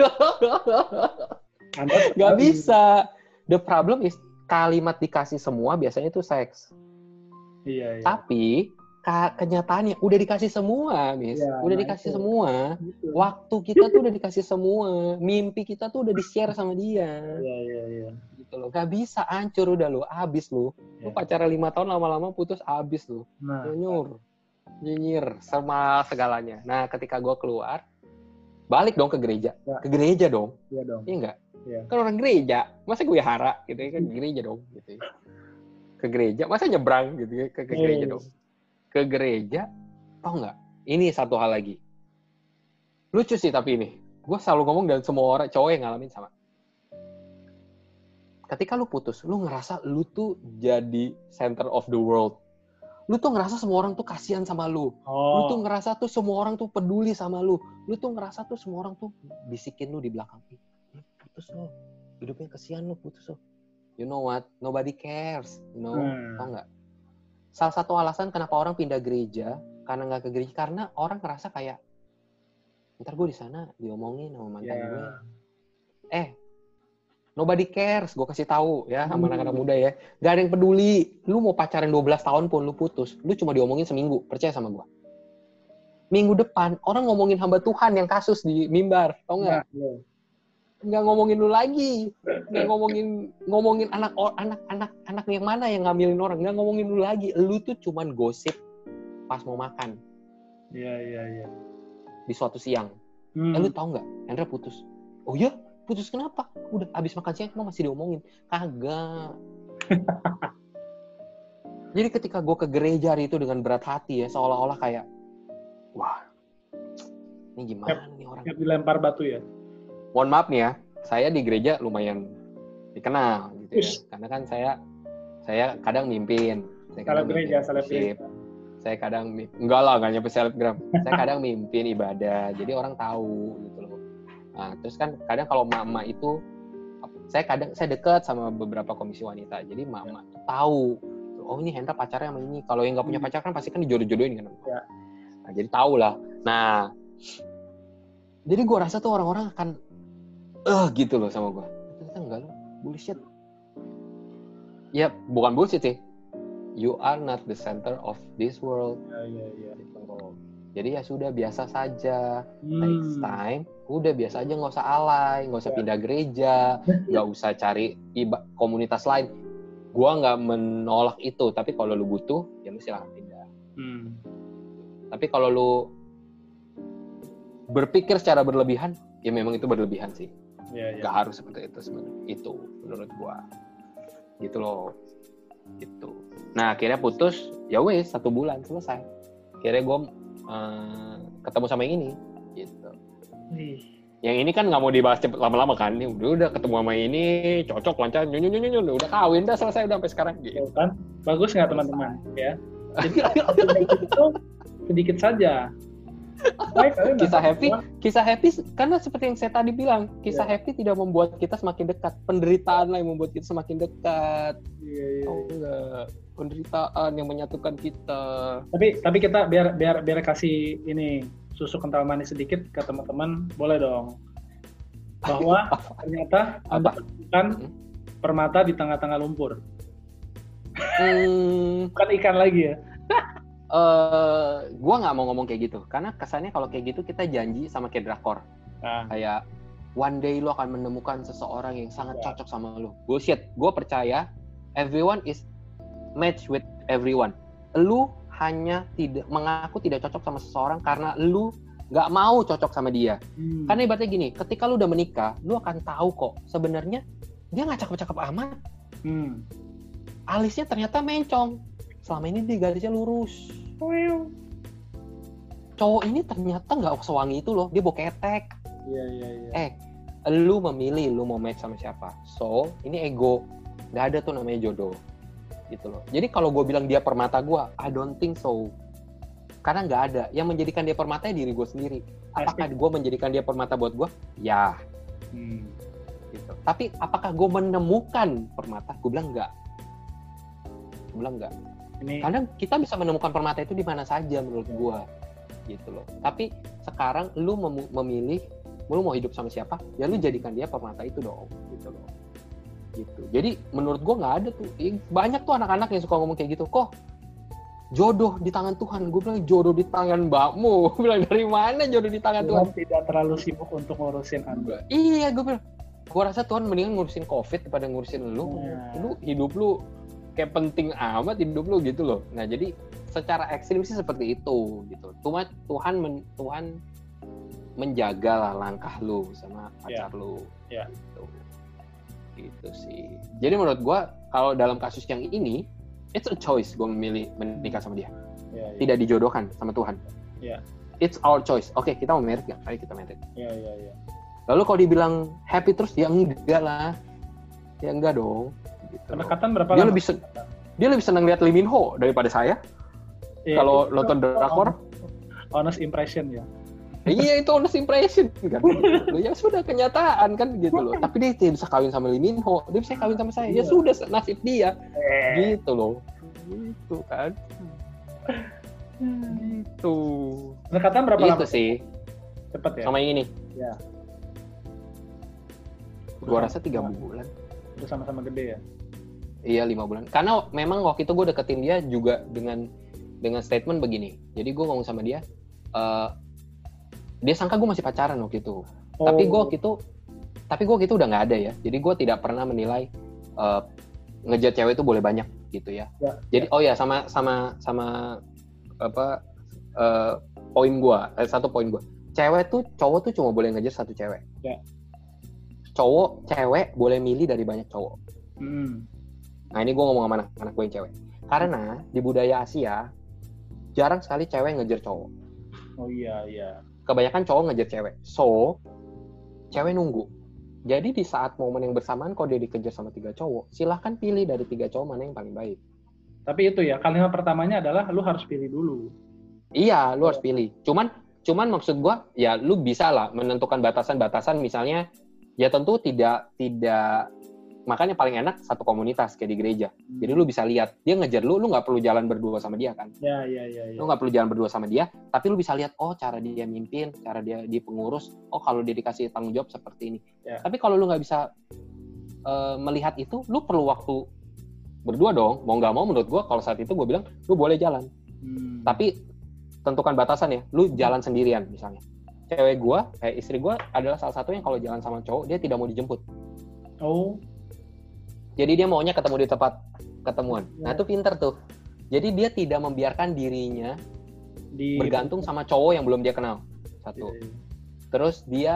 Anda nggak bisa the problem is kalimat dikasih semua biasanya itu seks Iya iya. Tapi kenyataannya udah dikasih semua, Miss. Ya, udah nah dikasih itu. semua. Gitu. Waktu kita tuh udah dikasih semua. Mimpi kita tuh udah di-share sama dia. Iya iya iya. Gitu loh. Gak bisa hancur udah lo, abis lo. Lu Ya. pacaran lima tahun lama-lama putus abis lo. Nah, Nyunyur. Nyinyir sama segalanya. Nah, ketika gua keluar, balik dong ke gereja. Ya. Ke gereja dong. iya dong. Iya enggak? Iya. Kan orang gereja. Masa gue hara gitu ya kan gereja dong gitu ya. Ke gereja, masa nyebrang gitu ya ke, ke gereja Iya. dong. Ke gereja, tau nggak? Ini satu hal lagi. Lucu sih tapi ini. Gue selalu ngomong dan semua orang cowok yang ngalamin sama. Ketika lu putus, lu ngerasa lu tuh jadi center of the world. Lu tuh ngerasa semua orang tuh kasihan sama lu. Lu Oh. tuh ngerasa tuh semua orang tuh peduli sama lu. Lu tuh ngerasa tuh semua orang tuh bisikin lu di belakang. "Ih, lu putus lo. Hidupnya kesian lu putus lo. You know what? Nobody cares. You know? Hmm. Tau nggak? Salah satu alasan kenapa orang pindah gereja karena nggak ke gereja karena orang ngerasa kayak ntar gue di sana diomongin sama mantan Ya. gue. Eh, nobody cares. Gue kasih tahu ya sama Hmm. anak-anak muda ya. Gak ada yang peduli. Lu mau pacaran 12 tahun pun lu putus. Lu cuma diomongin seminggu. Percaya sama gue. Minggu depan orang ngomongin hamba Tuhan yang kasus di mimbar. Tau nggak? Nah, iya. Nggak ngomongin lu lagi. Nggak ngomongin ngomongin anak anak anak anak yang mana yang ngambilin orang. Nggak ngomongin lu lagi. Lu tuh cuman gosip pas mau makan Iya iya iya. di suatu siang. Hmm. Eh lu tau nggak? Hendra putus. Oh iya? Putus kenapa? Udah abis makan siang emang masih diomongin. Kagak. Jadi ketika gue ke gereja hari itu dengan berat hati ya, seolah-olah kayak, wah, ini gimana nih orang? Dilempar batu ya. Mohon maaf nih ya, saya di gereja lumayan dikenal gitu ya. Karena kan saya saya kadang mimpin. Saya kadang gereja, mimpin seleb worship. gereja. Saya kadang enggak lah, enggak nyampe selebgram. saya kadang mimpin ibadah, jadi orang tahu gitu loh. Nah, terus kan kadang kalau mama itu saya kadang saya dekat sama beberapa komisi wanita. Jadi mama tahu oh ini Hendra pacarnya sama ini. Kalau yang nggak punya Hmm. pacar kan pasti kan dijodoh-jodohin kan. Ya. Nah, jadi tahu lah. Nah, jadi gua rasa tuh orang-orang akan eh gitu loh sama gua. Ternyata enggak loh, bullshit. Ya, bukan bullshit sih. You are not the center of this world. Iya iya iya. Gitu. Jadi ya sudah biasa saja next Hmm. time udah biasa aja nggak usah alay nggak usah Ya. pindah gereja nggak usah cari iba- komunitas lain gua nggak menolak itu tapi kalau lu butuh ya lu silahkan pindah Hmm. tapi kalau lu berpikir secara berlebihan ya memang itu berlebihan sih Iya iya. nggak harus seperti itu sebenarnya. Itu menurut gua. Gitu loh. Gitu. Nah akhirnya putus ya wes satu bulan selesai. Akhirnya gua eh, ketemu sama yang ini gitu. Wih. yang ini kan nggak mau dibahas cepet lama-lama kan. Ini udah udah ketemu sama ini cocok lancar nyu nyu nyu nyu, udah kawin dah selesai udah sampai sekarang gitu. Kan bagus nggak teman-teman ya? Jadi itu sedikit saja kisah happy kisah happy karena seperti yang saya tadi bilang kisah Iya. happy tidak membuat kita semakin dekat. Penderitaan lah yang membuat kita semakin dekat. Iya, iya, oh enggak penderitaan yang menyatukan kita. Tapi tapi kita biar biar biar kasih ini susu kental manis sedikit ke teman-teman boleh dong. Bahwa ternyata Apa? menemukan Hmm. permata di tengah-tengah lumpur. Hmm, bukan ikan lagi ya eh gua nggak mau ngomong kayak gitu. Karena kesannya kalau kayak gitu kita janji sama kayak drakor. Nah, kayak one day lo akan menemukan seseorang yang sangat Ya. cocok sama lo bullshit. Gue percaya everyone is match with everyone. Lu hanya tidak mengaku tidak cocok sama seseorang karena lu nggak mau cocok sama dia. Hmm, karena ibaratnya gini ketika lu udah menikah lu akan tahu kok sebenarnya dia nggak cakep-cakep amat. Hmm. alisnya ternyata mencong selama ini dia garisnya lurus. Cowok ini ternyata nggak sewangi itu loh dia boketek iya iya iya. Eh lu memilih lu mau match sama siapa. So ini ego. Nggak ada tuh namanya jodoh. Gitu loh. Jadi kalau gue bilang dia permata gue I don't think so. Karena nggak ada. Yang menjadikan dia permata ya diri gue sendiri. Apakah gue menjadikan dia permata buat gue ya. Hmm. gitu. Tapi apakah gue menemukan permata? Gue bilang enggak gue bilang enggak ini kadang kita bisa menemukan permata itu di mana saja menurut gua gitu loh. Tapi sekarang lu memu- memilih lu mau hidup sama siapa ya lu jadikan dia permata itu dong gitu loh. Gitu. Jadi menurut gua nggak ada tuh banyak tuh anak-anak yang suka ngomong kayak gitu. Kok jodoh di tangan Tuhan? Gue bilang jodoh di tangan mbakmu. Gue bilang dari mana jodoh di tangan Tuhan Tuhan? tidak terlalu sibuk untuk ngurusin anda iya gue bilang. Gua rasa Tuhan mendingan ngurusin covid daripada ngurusin lu. Nah. lu hidup lu kayak penting amat hidup lu gitu loh. Nah jadi secara ekstrim sih seperti itu gitu. Cuma Tuhan men, Tuhan menjaga lah langkah lu sama pacar lu. Ya. Gitu. Gitu sih. Jadi menurut gua kalau dalam kasus yang ini it's a choice gua memilih menikah sama dia. Iya, iya. Tidak dijodohkan sama Tuhan. Ya. It's our choice. Oke, kita mau merit nggak? Ayo kita merit. Iya, iya, iya. Lalu kalau dibilang happy terus ya enggak lah. Ya enggak dong. Gitu. Pendekatan berapa Dia lama? lebih sen- dia lebih senang lihat Lee Min Ho daripada saya Iya, kalau itu nonton drakor. honest impression ya. iya itu honest impression kan. Loh, ya sudah kenyataan kan gitu loh. Tapi dia tidak bisa kawin sama Lee Min Ho, dia bisa kawin sama saya. Ya Iya. sudah nasib dia Eh. gitu loh. Gitu kan. Gitu. Pendekatan berapa Itu lama? sih Cepet ya. sama yang ini. Ya. Gua rasa tiga bulan. Udah sama-sama gede ya. Iya lima bulan. Karena memang waktu itu gue deketin dia juga dengan dengan statement begini. Jadi gue ngomong sama dia, eh dia sangka gue masih pacaran waktu itu. Tapi gue Oh. waktu itu, tapi gue waktu itu udah nggak ada ya. Jadi gue tidak pernah menilai eh ngejat cewek itu boleh banyak gitu ya. Ya, Jadi oh ya sama sama sama apa eh, poin gue, eh, satu poin gue. Cewek tuh cowok tuh cuma boleh ngejar satu cewek. Ya. Cowok cewek boleh milih dari banyak cowok. Hmm. Nah ini gue ngomong sama anak, anak gue yang cewek. Karena di budaya Asia jarang sekali cewek ngejar cowok. Oh iya, iya. Kebanyakan cowok ngejar cewek. So cewek nunggu. Jadi di saat momen yang bersamaan kalau dia dikejar sama tiga cowok, silahkan pilih dari tiga cowok mana yang paling baik. Tapi itu ya, kalimat pertamanya adalah lu harus pilih dulu. Iya, lu harus pilih. Cuman cuman maksud gue ya lu bisa lah menentukan batasan-batasan misalnya ya tentu tidak tidak makanya paling enak satu komunitas kayak di gereja. Jadi lu bisa lihat dia ngejar lu, lu nggak perlu jalan berdua sama dia kan. Ya, ya, ya, ya. lu nggak perlu jalan berdua sama dia tapi lu bisa lihat oh cara dia mimpin cara dia di pengurus oh kalau dia dikasih tanggung jawab seperti ini Ya. tapi kalau lu nggak bisa eh, melihat itu lu perlu waktu berdua dong mau nggak mau menurut gua kalau saat itu gue bilang lu boleh jalan Hmm. tapi tentukan batasan ya lu jalan sendirian misalnya cewek gua eh, istri gua adalah salah satu yang kalau jalan sama cowok dia tidak mau dijemput Oh, jadi dia maunya ketemu di tempat ketemuan nah Ya. itu pinter tuh jadi dia tidak membiarkan dirinya di bergantung sama cowok yang belum dia kenal satu Iya, iya. terus dia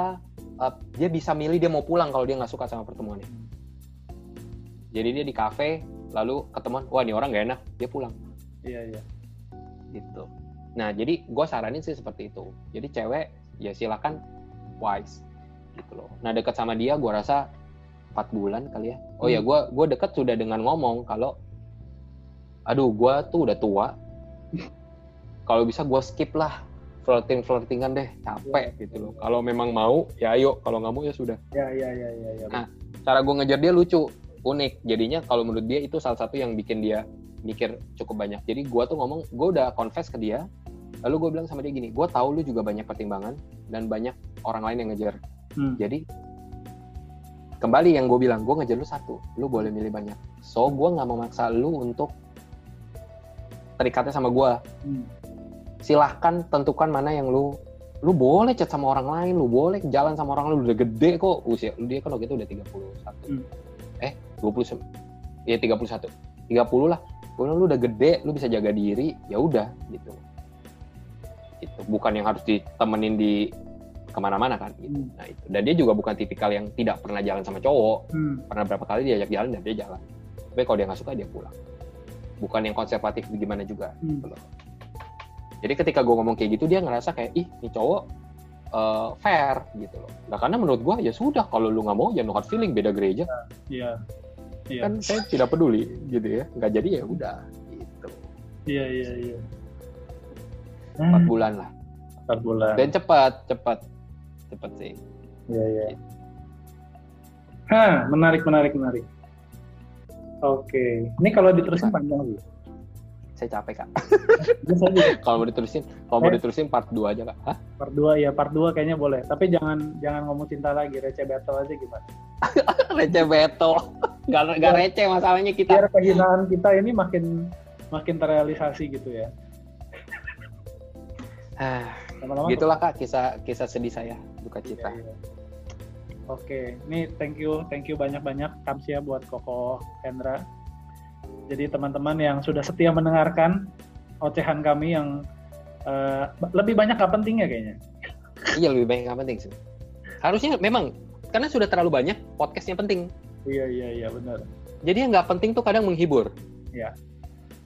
uh, dia bisa milih dia mau pulang kalau dia nggak suka sama pertemuannya jadi dia di kafe lalu ketemuan wah ini orang gak enak dia pulang Iya, iya. gitu Nah, jadi gue saranin sih seperti itu. Jadi cewek ya silakan wise gitu loh. Nah, deket sama dia gue rasa empat bulan kali ya. Oh ya, gue gue deket sudah dengan ngomong kalau aduh gue tuh udah tua. kalau bisa gue skip lah flirting flirtingan deh capek gitu loh. Kalau memang mau ya ayo, kalau nggak mau ya sudah. Ya ya ya ya. ya. Nah, cara gue ngejar dia lucu, unik. Jadinya kalau menurut dia itu salah satu yang bikin dia mikir cukup banyak. Jadi gue tuh ngomong, gue udah confess ke dia. Lalu gue bilang sama dia gini, gue tahu lu juga banyak pertimbangan dan banyak orang lain yang ngejar. Hmm. Jadi kembali yang gue bilang, gue ngejar lu satu, lu boleh milih banyak. So gue nggak memaksa lu untuk terikatnya sama gue. Hmm. Silahkan tentukan mana yang lu lu boleh chat sama orang lain, lu boleh jalan sama orang lain, lu udah gede kok usia lu dia kan waktu itu udah 31. Hmm. Eh, 20 ya 31. 30 lah. Gue lu udah gede, lu bisa jaga diri, ya udah gitu. Itu bukan yang harus ditemenin di ke mana-mana kan gitu. Hmm. Nah itu. Dan dia juga bukan tipikal yang tidak pernah jalan sama cowok. Hmm. Pernah berapa kali diajak jalan dan dia jalan. Tapi kalau dia nggak suka dia pulang. Bukan yang konservatif gimana juga. Hmm. Gitu loh. Jadi ketika gue ngomong kayak gitu dia ngerasa kayak ih ini cowok eh, fair gitu loh. Nah karena menurut gue ya sudah kalau lu nggak mau ya no hard feeling beda gereja Iya. Iya. kan saya tidak peduli gitu ya nggak jadi ya udah gitu Iya iya iya. empat bulan lah Empat bulan. dan cepat cepat cepat sih Iya iya. Hah, menarik menarik menarik. Oke, ini kalau diterusin panjang sih. saya capek kak juga kalau mau diterusin kalau mau Eh. diterusin part 2 aja kak Hah? part 2 ya, part 2 kayaknya boleh. Tapi jangan jangan ngomong cinta lagi, receh battle aja gimana. receh beto nggak nggak receh masalahnya kita Biar kehinaan kita ini makin makin terrealisasi gitu ya. Lama-lama gitulah kak kisah kisah sedih saya duka cita Iya, iya. Oke, ini thank you, thank you banyak-banyak Kamsia buat Koko Hendra. Jadi teman-teman yang sudah setia mendengarkan ocehan kami yang eh, lebih banyak gak pentingnya kayaknya. iya lebih banyak yang penting sih harusnya memang karena sudah terlalu banyak podcast yang penting Iya iya iya benar. jadi yang nggak penting tuh kadang menghibur Iya.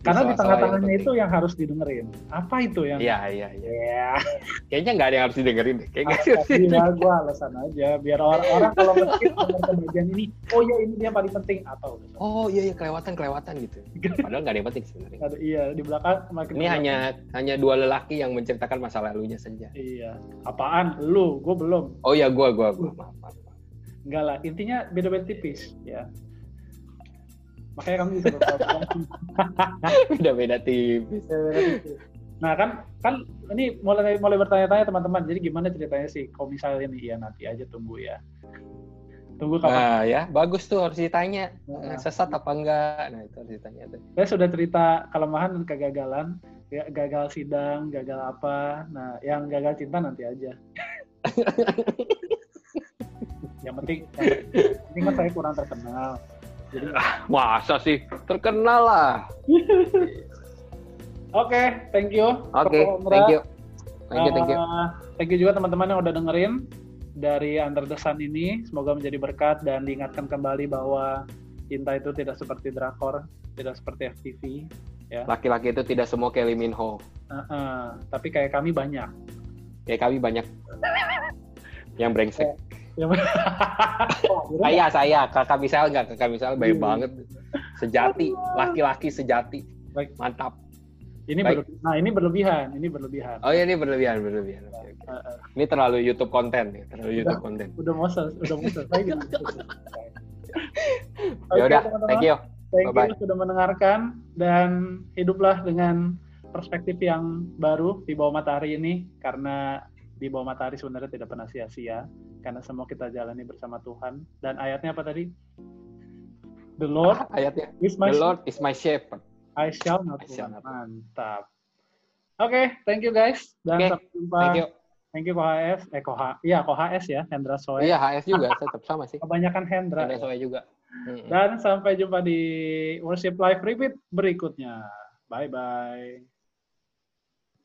Karena di tengah-tengahnya itu yang harus didengerin. Apa itu yang? iya iya iya. Ya, kayaknya nggak ada yang harus didengerin deh. Kayaknya iya, gue alasan aja biar orang-orang kalau ngeskip denger bagian ini, oh ya ini dia paling penting atau oh iya iya kelewatan kelewatan gitu. Padahal nggak ada yang penting sebenarnya. Ada- iya di belakang makin ini hanya hanya dua lelaki yang menceritakan masa lalunya saja. Iya. Apaan? Lu? Gue belum. Oh iya gua gua maaf, maaf, maaf. enggak lah intinya beda-beda tipis ya makanya kami bisa Beda-beda tipis. nah kan kan ini mulai mulai bertanya-tanya teman-teman. Jadi gimana ceritanya sih kalau misalnya ini ya nanti aja tunggu ya. Tunggu kapan? Nah ya bagus tuh harus ditanya. Nah. sesat apa enggak? Nah itu harus ditanya tuh. Saya sudah cerita kelemahan dan kegagalan. Ya, gagal sidang gagal apa. Nah yang gagal cinta nanti aja. Yang penting yang penting kan saya kurang terkenal jadi masa sih? Terkenal lah. Oke thank you. Oke Koko thank you. Thank you thank you. Uh, thank you juga teman-teman yang udah dengerin dari Under the Sun ini. Semoga menjadi berkat dan diingatkan kembali bahwa cinta itu tidak seperti drakor, tidak seperti FTV. laki-laki itu tidak semua kayak Lee Min Ho Uh, uh, tapi kayak kami banyak. kayak kami banyak. Yang brengsek. Oh, akhirnya saya saya. Kakak misal nggak? Kakak misal baik Iya. banget. Sejati. Laki-laki sejati. Baik. mantap. Ini Baik. berlebi- nah ini berlebihan, ini berlebihan. oh iya ini berlebihan berlebihan. Oke, oke. Uh, uh, ini terlalu YouTube konten nih terlalu YouTube konten udah selesai, udah gitu. ya udah thank you. Thank Bye-bye. you sudah mendengarkan dan hiduplah dengan perspektif yang baru di bawah matahari ini karena di bawah matahari sebenarnya tidak pernah sia-sia karena semua kita jalani bersama Tuhan dan ayatnya apa tadi? The Lord ayatnya is my the Lord is my shepherd I shall not I shall want. not. Mantap. Oke, thank you guys dan Oke, sampai jumpa. thank you Thank you KHS, eh KH, iya KHS ya, Hendra Soe. iya HS juga tetap sama sih Kebanyakan Hendra. ada soalnya juga Mm-mm. Dan sampai jumpa di Worship Live Repeat berikutnya. Bye bye.